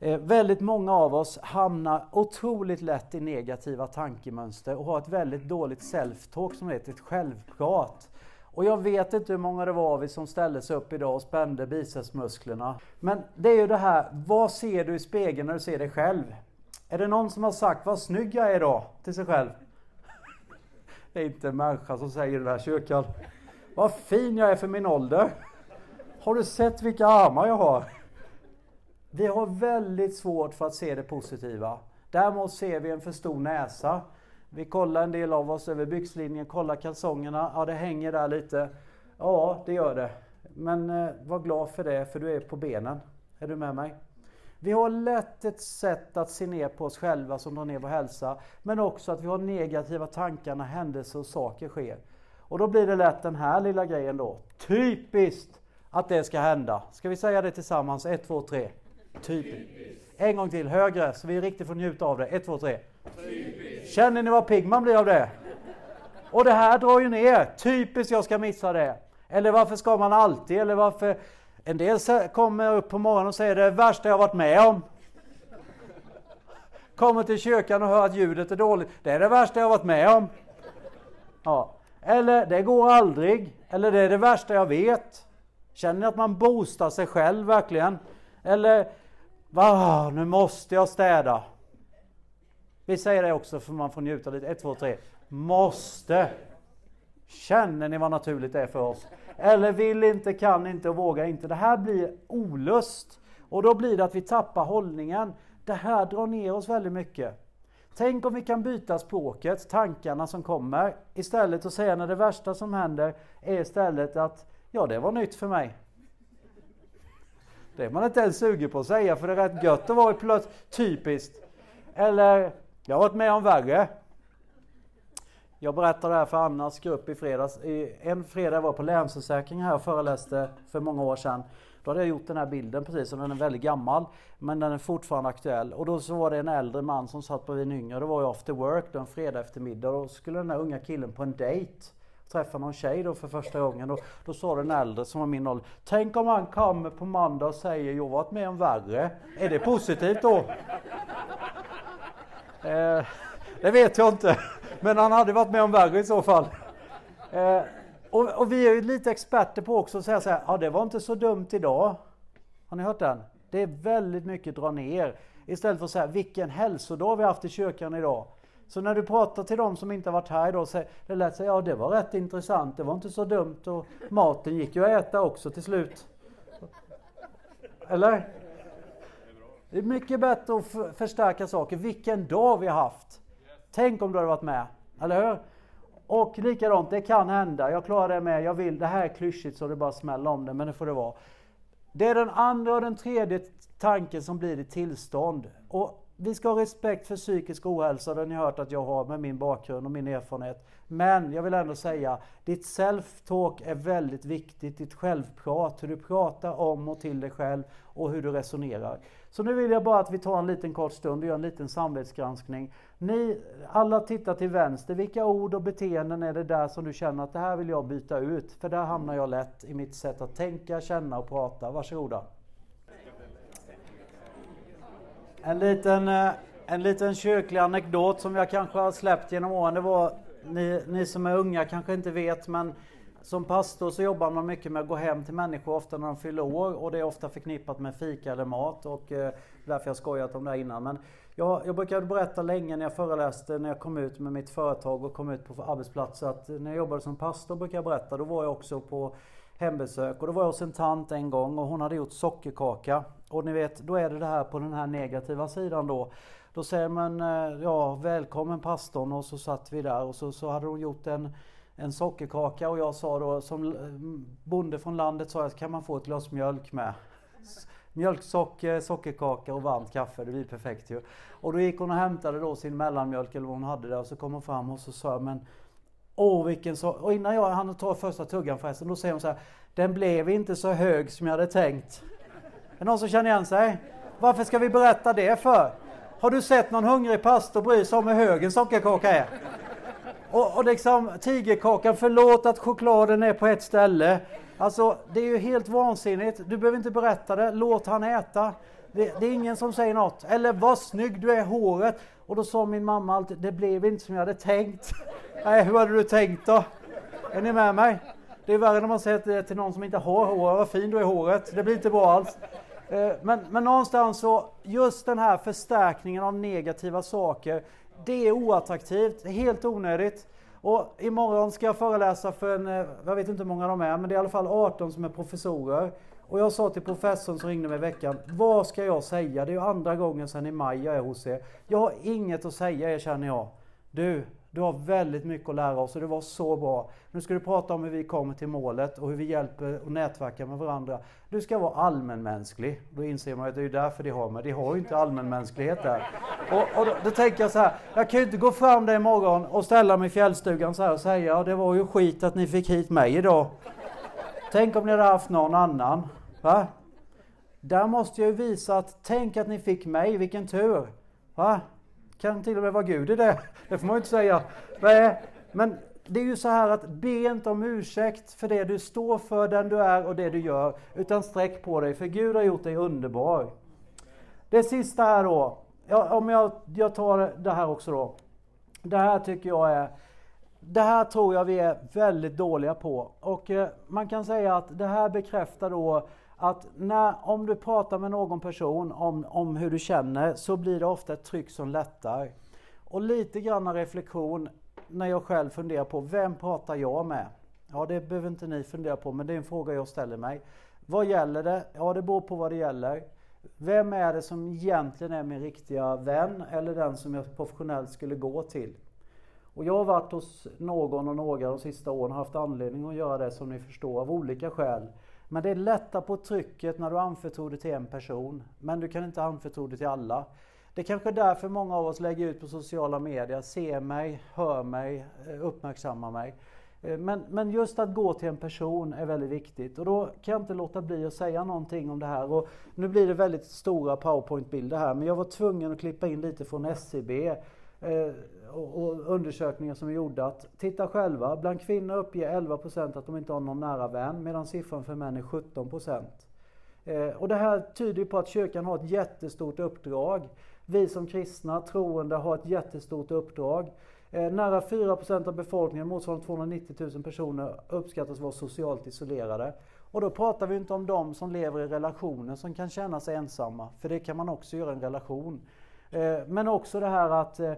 Eh, väldigt många av oss hamnar otroligt lätt i negativa tankemönster och har ett väldigt dåligt self-talk som heter ett självprat. Och jag vet inte hur många det var av er som ställde sig upp idag och spände bicepsmusklerna. Men det är ju det här, vad ser du i spegeln när du ser dig själv? Är det någon som har sagt vad snygg jag är idag till sig själv? Det är inte en människa som säger det här kyrkan. Vad fin jag är för min ålder. Har du sett vilka armar jag har? Vi har väldigt svårt för att se det positiva. Däremot ser vi en för stor näsa. Vi kollar en del av oss över byxlinjen, kollar kalsongerna. Ja, det hänger där lite. Ja, det gör det. Men eh, var glad för det, för du är på benen. Är du med mig? Vi har lätt ett sätt att se ner på oss själva som drar ner vår hälsa. Men också att vi har negativa tankar när händelser och saker sker. Och då blir det lätt den här lilla grejen då. Typiskt att det ska hända. Ska vi säga det tillsammans? 1, 2, 3. Typiskt. En gång till, högre, så vi riktigt får njuta av det. 1, 2, 3. Typiskt. Känner ni vad pigg man blir av det? Och det här drar ju ner. Typiskt jag ska missa det. Eller varför ska man alltid? Eller varför? En del kommer upp på morgonen och säger det värsta jag varit med om. Kommer till kyrkan och hör att ljudet är dåligt. Det är det värsta jag varit med om. Ja. Eller det går aldrig. Eller det är det värsta jag vet. Känner ni att man boostar sig själv verkligen? Eller Va, nu måste jag städa. Vi säger det också för man får njuta lite. 1, 2, 3. Måste. Känner ni vad naturligt det är för oss? Eller vill inte, kan inte och vågar inte. Det här blir olust. Och då blir det att vi tappar hållningen. Det här drar ner oss väldigt mycket. Tänk om vi kan byta språket, tankarna som kommer, istället att säga när det värsta som händer är istället att ja, det var nytt för mig. Det är man inte ens sugen på att säga för det är rätt gött att vara i typiskt. Eller, jag har varit med om värre. Jag berättade det här för Annas grupp i fredags. En fredag var jag på Länsförsäkring här och föreläste för många år sedan. Då hade jag gjort den här bilden precis, och den är väldigt gammal. Men den är fortfarande aktuell. Och då så var det en äldre man som satt bredvid en yngre. Det var ju after work då en fredag eftermiddag. Och då skulle den här unga killen på en dejt träffa någon tjej då för första gången. Och då sa den äldre som var min ålder. Tänk om han kommer på måndag och säger jag har varit med om värre. Är det positivt då? [LAUGHS] Eh, det vet jag inte. Men han hade varit med om värre i så fall. Eh, och, och, vi är ju lite experter på också att säga så här. Ja, det var inte så dumt idag. Har ni hört den? Det är väldigt mycket dra ner. Istället för att säga vilken hälsodag vi har haft i kyrkan idag. Så när du pratar till dem som inte har varit här idag, så det lät sig, ja det var rätt intressant, det var inte så dumt och maten gick ju att äta också till slut. Eller? Det är mycket bättre att förstärka saker. Vilken dag vi har haft! Tänk om du hade varit med, eller hur? Och likadant, det kan hända. Jag klarar det med. Jag vill. Det här är klyschigt så det bara smäller om det, men det får det vara. Det är den andra och den tredje tanken som blir ditt tillstånd. Och vi ska ha respekt för psykisk ohälsa, det har ni hört att jag har med min bakgrund och min erfarenhet. Men jag vill ändå säga, ditt self-talk är väldigt viktigt, ditt självprat, hur du pratar om och till dig själv och hur du resonerar. Så nu vill jag bara att vi tar en liten kort stund och gör en liten samvetsgranskning. Ni alla tittar till vänster, vilka ord och beteenden är det där som du känner att det här vill jag byta ut? För där hamnar jag lätt i mitt sätt att tänka, känna och prata. Varsågoda. En liten, eh, en liten kyrklig anekdot som jag kanske har släppt genom åren. Det var, ni, ni som är unga kanske inte vet, men som pastor så jobbar man mycket med att gå hem till människor ofta när de fyller år och det är ofta förknippat med fika eller mat och eh, därför jag skojat om det här innan. Men jag, jag brukade berätta länge när jag föreläste, när jag kom ut med mitt företag och kom ut på arbetsplatser att när jag jobbade som pastor brukar jag berätta, då var jag också på hembesök och då var jag hos en tant en gång och hon hade gjort sockerkaka. Och ni vet, då är det det här på den här negativa sidan då. Då säger man eh, ja, välkommen pastorn och så satt vi där och så, så hade hon gjort en, en sockerkaka och jag sa då som eh, bonde från landet sa jag kan man få ett glas mjölk med? Mjölksocker, sockerkaka och varmt kaffe, det blir perfekt ju. Och då gick hon och hämtade då sin mellanmjölk eller vad hon hade där och så kom hon fram och så sa jag men Åh vilken så... Och innan jag hann ta första tuggan förresten, då säger hon så här. Den blev inte så hög som jag hade tänkt. Är det någon som känner igen sig? Varför ska vi berätta det för? Har du sett någon hungrig pastor bry sig om hur hög en sockerkaka är? Och, och liksom tigerkakan, förlåt att chokladen är på ett ställe. Alltså det är ju helt vansinnigt. Du behöver inte berätta det, låt han äta. Det, det, är ingen som säger något. Eller vad snygg du är håret. Och då sa min mamma alltid, det blev inte som jag hade tänkt. Nej, hur hade du tänkt då? Är ni med mig? Det är värre när man säger det till någon som inte har hår, vad fin du är i håret. Det blir inte bra alls. Eh, men, men någonstans så, just den här förstärkningen av negativa saker, det är oattraktivt, helt onödigt. Och imorgon ska jag föreläsa för en, eh, jag vet inte hur många de är, men det är i alla fall 18 som är professorer. Och jag sa till professorn som ringde mig i veckan, vad ska jag säga? Det är ju andra gången sedan i maj jag är hos er. Jag har inget att säga er känner jag. Du, du har väldigt mycket att lära oss och det var så bra. Nu ska du prata om hur vi kommer till målet och hur vi hjälper och nätverkar med varandra. Du ska vara allmänmänsklig. Då inser man att det är därför de har mig. De har ju inte allmänmänsklighet där. Och, och då, då, tänker jag så här, jag kan ju inte gå fram där imorgon och ställa mig i fjällstugan så här och säga, ja det var ju skit att ni fick hit mig idag. Tänk om ni hade haft någon annan. Va? Där måste jag ju visa att, tänk att ni fick mig, vilken tur. Va? Kan till och med vara Gud i det. [LAUGHS] Det får man ju inte säga. Men det är ju så här att be inte om ursäkt för det du står för, den du är och det du gör. Utan sträck på dig, för Gud har gjort dig underbar. Det sista här då. Ja, om jag, jag tar det här också då. Det här tycker jag är det här tror jag vi är väldigt dåliga på. Och eh, man kan säga att det här bekräftar då att när, om du pratar med någon person om, om hur du känner så blir det ofta ett tryck som lättar. Och lite grann reflektion när jag själv funderar på vem pratar jag med? Ja, det behöver inte ni fundera på, men det är en fråga jag ställer mig. Vad gäller det? Ja, det beror på vad det gäller. Vem är det som egentligen är min riktiga vän eller den som jag professionellt skulle gå till? Och jag har varit hos någon och några de sista åren och haft anledning att göra det som ni förstår av olika skäl. Men det är lätta på trycket när du anförtror det till en person. Men du kan inte anförtro det till alla. Det är kanske är därför många av oss lägger ut på sociala medier, ser mig, hör mig, eh, uppmärksammar mig. Eh, men, men just att gå till en person är väldigt viktigt och då kan jag inte låta bli att säga någonting om det här. Och nu blir det väldigt stora powerpoint-bilder här men jag var tvungen att klippa in lite från SCB. Eh, och, och, undersökningar som är gjorda att titta själva, bland kvinnor uppger 11 att de inte har någon nära vän medan siffran för män är 17 eh, Och det här tyder på att kyrkan har ett jättestort uppdrag. Vi som kristna troende har ett jättestort uppdrag. Eh, nära 4% av befolkningen, motsvarande 290 000 personer, uppskattas vara socialt isolerade. Och då pratar vi inte om de som lever i relationer som kan känna sig ensamma, för det kan man också göra i en relation. Eh, men också det här att eh,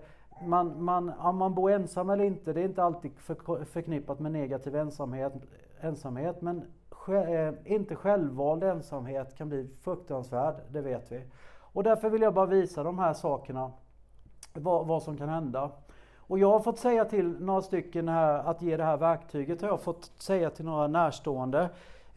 man, man, om man bor ensam eller inte, det är inte alltid för, förknippat med negativ ensamhet. ensamhet men eh, inte självvald ensamhet kan bli fruktansvärd, det vet vi. Och därför vill jag bara visa de här sakerna, vad, vad som kan hända. Och jag har fått säga till några stycken här att ge det här verktyget, har jag fått säga till några närstående.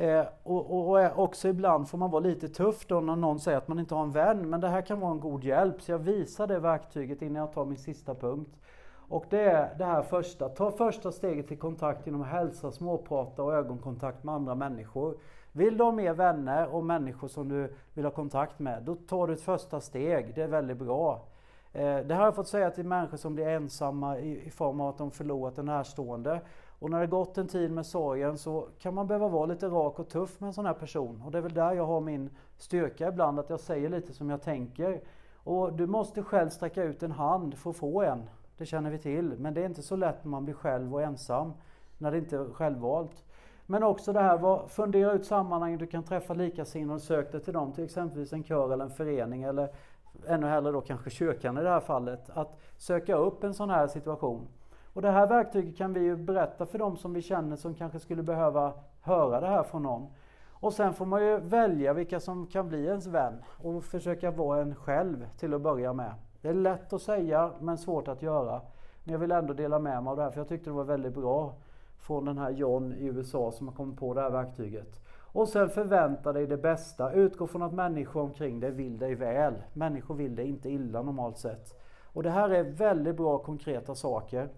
Eh, och, och, också ibland får man vara lite tuff då när någon säger att man inte har en vän. Men det här kan vara en god hjälp. Så jag visar det verktyget innan jag tar min sista punkt. Och det är det här första. Ta första steget till kontakt genom hälsa, småprata och ögonkontakt med andra människor. Vill du ha mer vänner och människor som du vill ha kontakt med, då tar du ett första steg. Det är väldigt bra. Eh, det här har jag fått säga till människor som blir ensamma i form av att de förlorat en närstående. Och när det gått en tid med sorgen så kan man behöva vara lite rak och tuff med en sån här person. Och det är väl där jag har min styrka ibland, att jag säger lite som jag tänker. Och du måste själv sträcka ut en hand för att få en. Det känner vi till. Men det är inte så lätt när man blir själv och ensam. När det inte är självvalt. Men också det här, fundera ut sammanhang du kan träffa likasinnade och sök dig till dem. Till exempelvis en kör eller en förening eller ännu hellre då kanske kyrkan i det här fallet. Att söka upp en sån här situation. Och det här verktyget kan vi ju berätta för dem som vi känner som kanske skulle behöva höra det här från någon. Och sen får man ju välja vilka som kan bli ens vän och försöka vara en själv till att börja med. Det är lätt att säga men svårt att göra. Men jag vill ändå dela med mig av det här för jag tyckte det var väldigt bra från den här John i USA som har kommit på det här verktyget. Och sen förvänta dig det bästa. Utgå från att människor omkring dig vill dig väl. Människor vill dig inte illa normalt sett. Och det här är väldigt bra konkreta saker.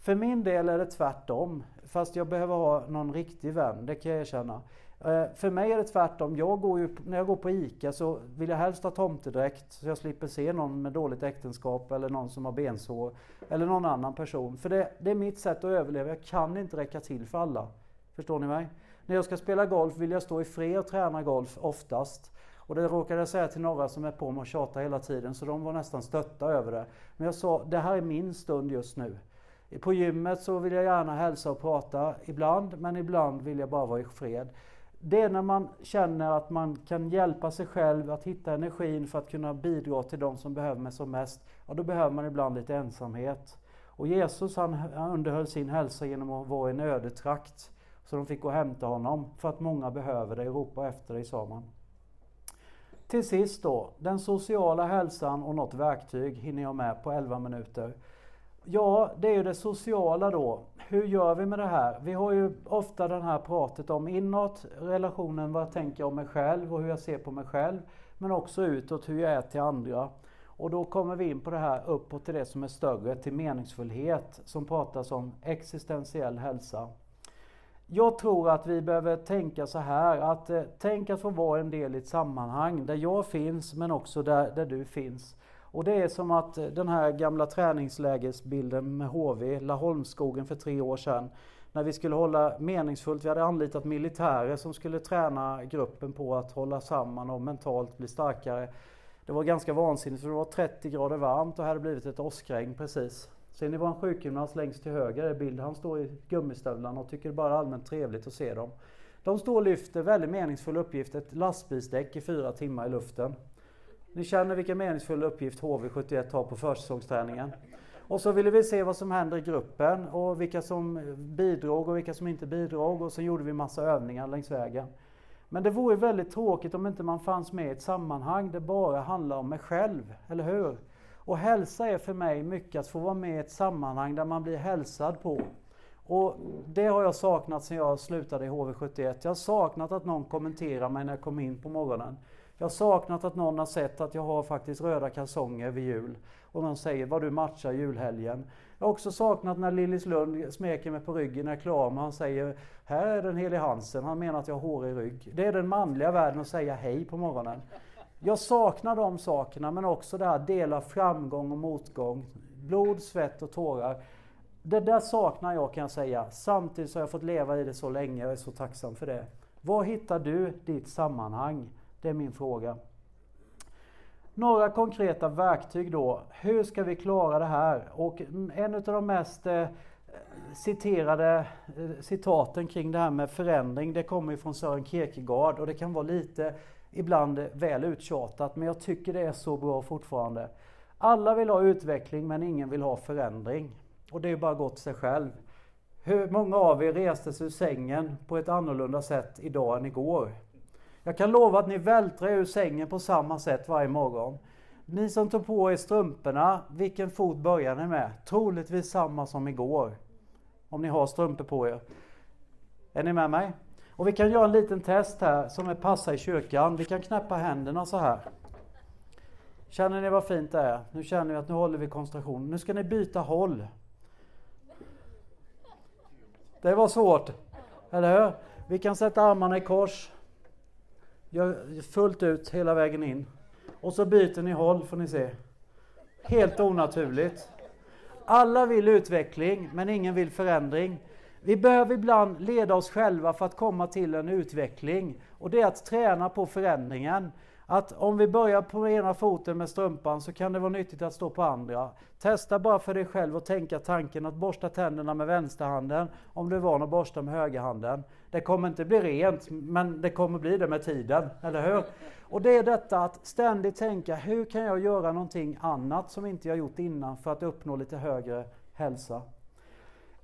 För min del är det tvärtom. Fast jag behöver ha någon riktig vän, det kan jag erkänna. Eh, för mig är det tvärtom. Jag går ju, när jag går på ICA så vill jag helst ha tomtedräkt så jag slipper se någon med dåligt äktenskap eller någon som har bensår. Eller någon annan person. För det, det är mitt sätt att överleva. Jag kan inte räcka till för alla. Förstår ni mig? När jag ska spela golf vill jag stå i fred och träna golf oftast. Och det råkade jag säga till några som är på mig och tjatar hela tiden så de var nästan stötta över det. Men jag sa, det här är min stund just nu. På gymmet så vill jag gärna hälsa och prata ibland, men ibland vill jag bara vara i fred. Det är när man känner att man kan hjälpa sig själv att hitta energin för att kunna bidra till de som behöver mig som mest. Ja, då behöver man ibland lite ensamhet. Och Jesus han, underhöll sin hälsa genom att vara i en öde trakt. Så de fick gå och hämta honom för att många behöver dig, ropa efter dig, sa man. Till sist då, den sociala hälsan och något verktyg hinner jag med på 11 minuter. Ja, det är ju det sociala då. Hur gör vi med det här? Vi har ju ofta den här pratet om inåt, relationen vad jag tänker om mig själv och hur jag ser på mig själv. Men också utåt, hur jag är till andra. Och då kommer vi in på det här uppåt till det som är större, till meningsfullhet, som pratas om existentiell hälsa. Jag tror att vi behöver tänka så här att eh, tänk att få vara en del i ett sammanhang där jag finns men också där, där du finns. Och det är som att eh, den här gamla träningslägesbilden med HV, Laholmsskogen för tre år sedan. När vi skulle hålla meningsfullt, vi hade anlitat militärer som skulle träna gruppen på att hålla samman och mentalt bli starkare. Det var ganska vansinnigt för det var 30 grader varmt och hade blivit ett åskregn precis. Ser ni vår sjukgymnast längst till höger i bild? Han står i gummistövlarna och tycker det bara är allmänt trevligt att se dem. De står och lyfter väldigt meningsfull uppgift, ett lastbilsdäck i fyra timmar i luften. Ni känner vilken meningsfull uppgift HV71 har på försäsongsträningen. Och så ville vi se vad som händer i gruppen och vilka som bidrog och vilka som inte bidrog och så gjorde vi massa övningar längs vägen. Men det vore väldigt tråkigt om inte man fanns med i ett sammanhang där det bara handlar om mig själv, eller hur? Och hälsa är för mig mycket att få vara med i ett sammanhang där man blir hälsad på. Och det har jag saknat sedan jag slutade i HV71. Jag har saknat att någon kommenterar mig när jag kom in på morgonen. Jag har saknat att någon har sett att jag har faktiskt röda kalsonger vid jul. Och någon säger vad du matchar julhelgen. Jag har också saknat när Lillis Lund smeker mig på ryggen när jag är klar med han säger Här är den helige Hansen. Han menar att jag har hårig rygg. Det är den manliga världen att säga hej på morgonen. Jag saknar de sakerna men också det här dela framgång och motgång. Blod, svett och tårar. Det där saknar jag kan jag säga. Samtidigt så har jag fått leva i det så länge och är så tacksam för det. Var hittar du ditt sammanhang? Det är min fråga. Några konkreta verktyg då. Hur ska vi klara det här? Och en av de mest eh, citerade eh, citaten kring det här med förändring, det kommer från Sören Kierkegaard och det kan vara lite ibland väl uttjatat, men jag tycker det är så bra fortfarande. Alla vill ha utveckling, men ingen vill ha förändring. Och det är bara gott sig själv. Hur många av er reste sig ur sängen på ett annorlunda sätt idag än igår? Jag kan lova att ni vältrar ur sängen på samma sätt varje morgon. Ni som tog på er strumporna, vilken fot börjar ni med? Troligtvis samma som igår. Om ni har strumpor på er. Är ni med mig? Och vi kan göra en liten test här som är passa i kyrkan. Vi kan knäppa händerna så här. Känner ni vad fint det är? Nu känner vi att nu håller vi koncentrationen. Nu ska ni byta håll. Det var svårt, eller hur? Vi kan sätta armarna i kors. Gör fullt ut hela vägen in. Och så byter ni håll får ni se. Helt onaturligt. Alla vill utveckling, men ingen vill förändring. Vi behöver ibland leda oss själva för att komma till en utveckling. Och det är att träna på förändringen. Att om vi börjar på ena foten med strumpan så kan det vara nyttigt att stå på andra. Testa bara för dig själv och tänka tanken att borsta tänderna med vänsterhanden om du är van att borsta med högerhanden. Det kommer inte bli rent, men det kommer bli det med tiden, eller hur? Och det är detta att ständigt tänka, hur kan jag göra någonting annat som inte jag gjort innan för att uppnå lite högre hälsa?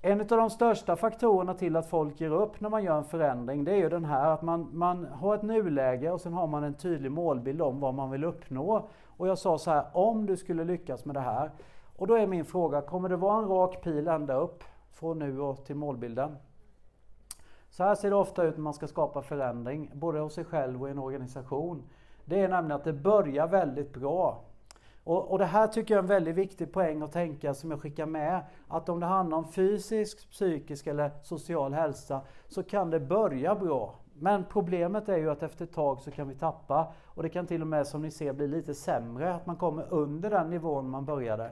En av de största faktorerna till att folk ger upp när man gör en förändring, det är ju den här att man, man har ett nuläge och sen har man en tydlig målbild om vad man vill uppnå. Och jag sa så här, om du skulle lyckas med det här. Och då är min fråga, kommer det vara en rak pil ända upp från nu och till målbilden? Så här ser det ofta ut när man ska skapa förändring, både hos sig själv och i en organisation. Det är nämligen att det börjar väldigt bra. Och, och, det här tycker jag är en väldigt viktig poäng att tänka som jag skickar med. Att om det handlar om fysisk, psykisk eller social hälsa så kan det börja bra. Men problemet är ju att efter ett tag så kan vi tappa och det kan till och med som ni ser bli lite sämre, att man kommer under den nivån man började.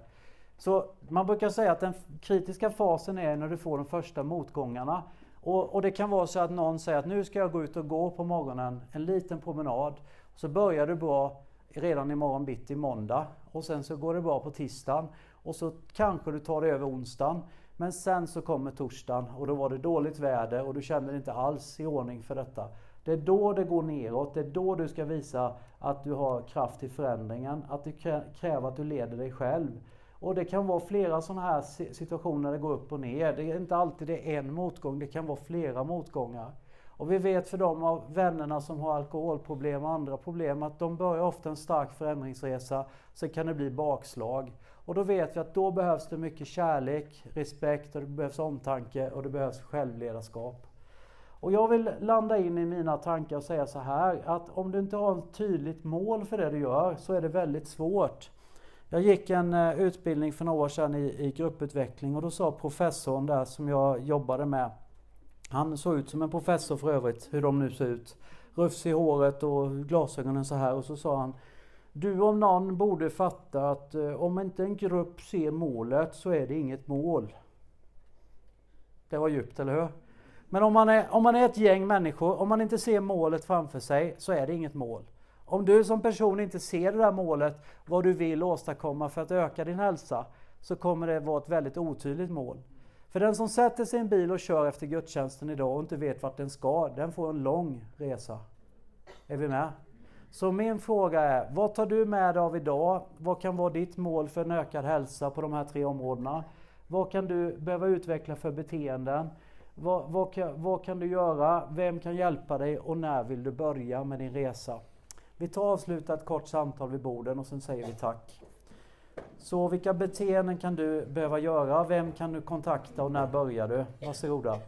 Så man brukar säga att den kritiska fasen är när du får de första motgångarna. Och, och det kan vara så att någon säger att nu ska jag gå ut och gå på morgonen, en liten promenad. Så börjar du bra redan imorgon bitti, måndag. Och sen så går det bra på tisdagen. Och så kanske du tar det över onsdagen. Men sen så kommer torsdagen och då var det dåligt väder och du känner dig inte alls i ordning för detta. Det är då det går neråt, det är då du ska visa att du har kraft i förändringen, att det kräver att du leder dig själv. Och det kan vara flera sådana här situationer där det går upp och ner. Det är inte alltid det är en motgång, det kan vara flera motgångar. Och vi vet för de av vännerna som har alkoholproblem och andra problem att de börjar ofta en stark förändringsresa, sen kan det bli bakslag. Och då vet vi att då behövs det mycket kärlek, respekt och det behövs omtanke och det behövs självledarskap. Och jag vill landa in i mina tankar och säga så här att om du inte har ett tydligt mål för det du gör så är det väldigt svårt. Jag gick en eh, utbildning för några år sedan i, i grupputveckling och då sa professorn där som jag jobbade med han såg ut som en professor för övrigt, hur de nu ser ut. Rufs i håret och glasögonen så här och så sa han Du om någon borde fatta att eh, om inte en grupp ser målet så är det inget mål. Det var djupt, eller hur? Men om man, är, om man är ett gäng människor, om man inte ser målet framför sig så är det inget mål. Om du som person inte ser det där målet, vad du vill åstadkomma för att öka din hälsa, så kommer det vara ett väldigt otydligt mål. För den som sätter sig i en bil och kör efter gudstjänsten idag och inte vet vart den ska, den får en lång resa. Är vi med? Så min fråga är, vad tar du med dig av idag? Vad kan vara ditt mål för en ökad hälsa på de här tre områdena? Vad kan du behöva utveckla för beteenden? Vad, vad, kan, vad kan du göra? Vem kan hjälpa dig? Och när vill du börja med din resa? Vi tar och avslutar ett kort samtal vid borden och sen säger vi tack. Så vilka beteenden kan du behöva göra? Vem kan du kontakta och när börjar du? Varsågoda.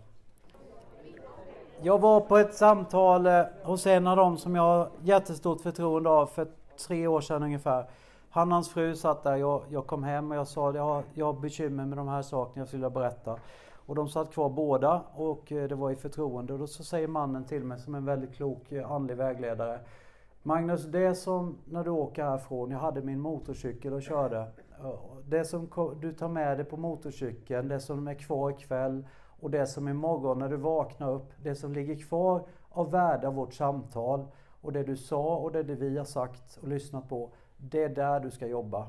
Jag var på ett samtal eh, hos en av dem som jag har jättestort förtroende av för tre år sedan ungefär. Han och hans fru satt där, jag, jag kom hem och jag sa att jag, jag har bekymmer med de här sakerna jag skulle berätta. Och de satt kvar båda och eh, det var i förtroende. Och då så säger mannen till mig som en väldigt klok eh, andlig vägledare. Magnus, det som när du åker härifrån, jag hade min motorcykel och körde. Det som du tar med dig på motorcykeln, det som är kvar ikväll och det som imorgon när du vaknar upp, det som ligger kvar av värde av vårt samtal och det du sa och det vi har sagt och lyssnat på, det är där du ska jobba.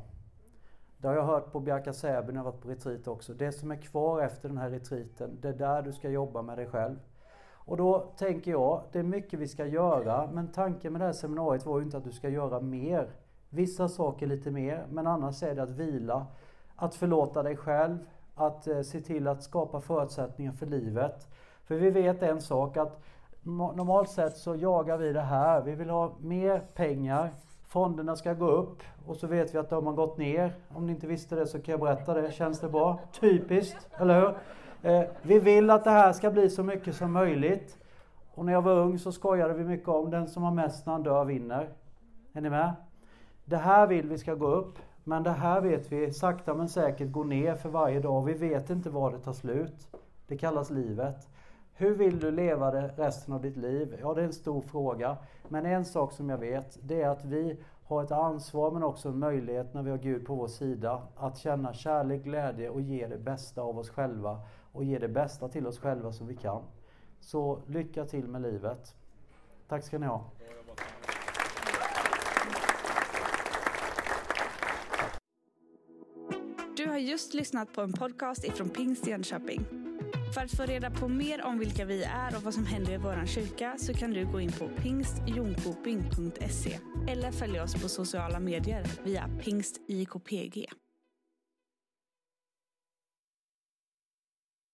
Det har jag hört på Bjärka Säby när jag varit på retreat också. Det som är kvar efter den här retreaten, det är där du ska jobba med dig själv. Och då tänker jag, det är mycket vi ska göra, men tanken med det här seminariet var ju inte att du ska göra mer. Vissa saker lite mer, men annars är det att vila, att förlåta dig själv, att eh, se till att skapa förutsättningar för livet. För vi vet en sak att normalt sett så jagar vi det här. Vi vill ha mer pengar, fonderna ska gå upp och så vet vi att de har gått ner. Om ni inte visste det så kan jag berätta det. Känns det bra? Typiskt, eller hur? Eh, vi vill att det här ska bli så mycket som möjligt. Och när jag var ung så skojade vi mycket om den som har mest när han dör vinner. Är ni med? Det här vill vi ska gå upp. Men det här vet vi sakta men säkert går ner för varje dag. Vi vet inte var det tar slut. Det kallas livet. Hur vill du leva det resten av ditt liv? Ja, det är en stor fråga. Men en sak som jag vet, det är att vi har ett ansvar men också en möjlighet när vi har Gud på vår sida att känna kärlek, glädje och ge det bästa av oss själva och ge det bästa till oss själva som vi kan. Så lycka till med livet. Tack ska ni ha.
Du har just lyssnat på en podcast ifrån Pingst Jönköping. För att få reda på mer om vilka vi är och vad som händer i vår kyrka så kan du gå in på pingstjonkoping.se eller följa oss på sociala medier via pingstjkpg.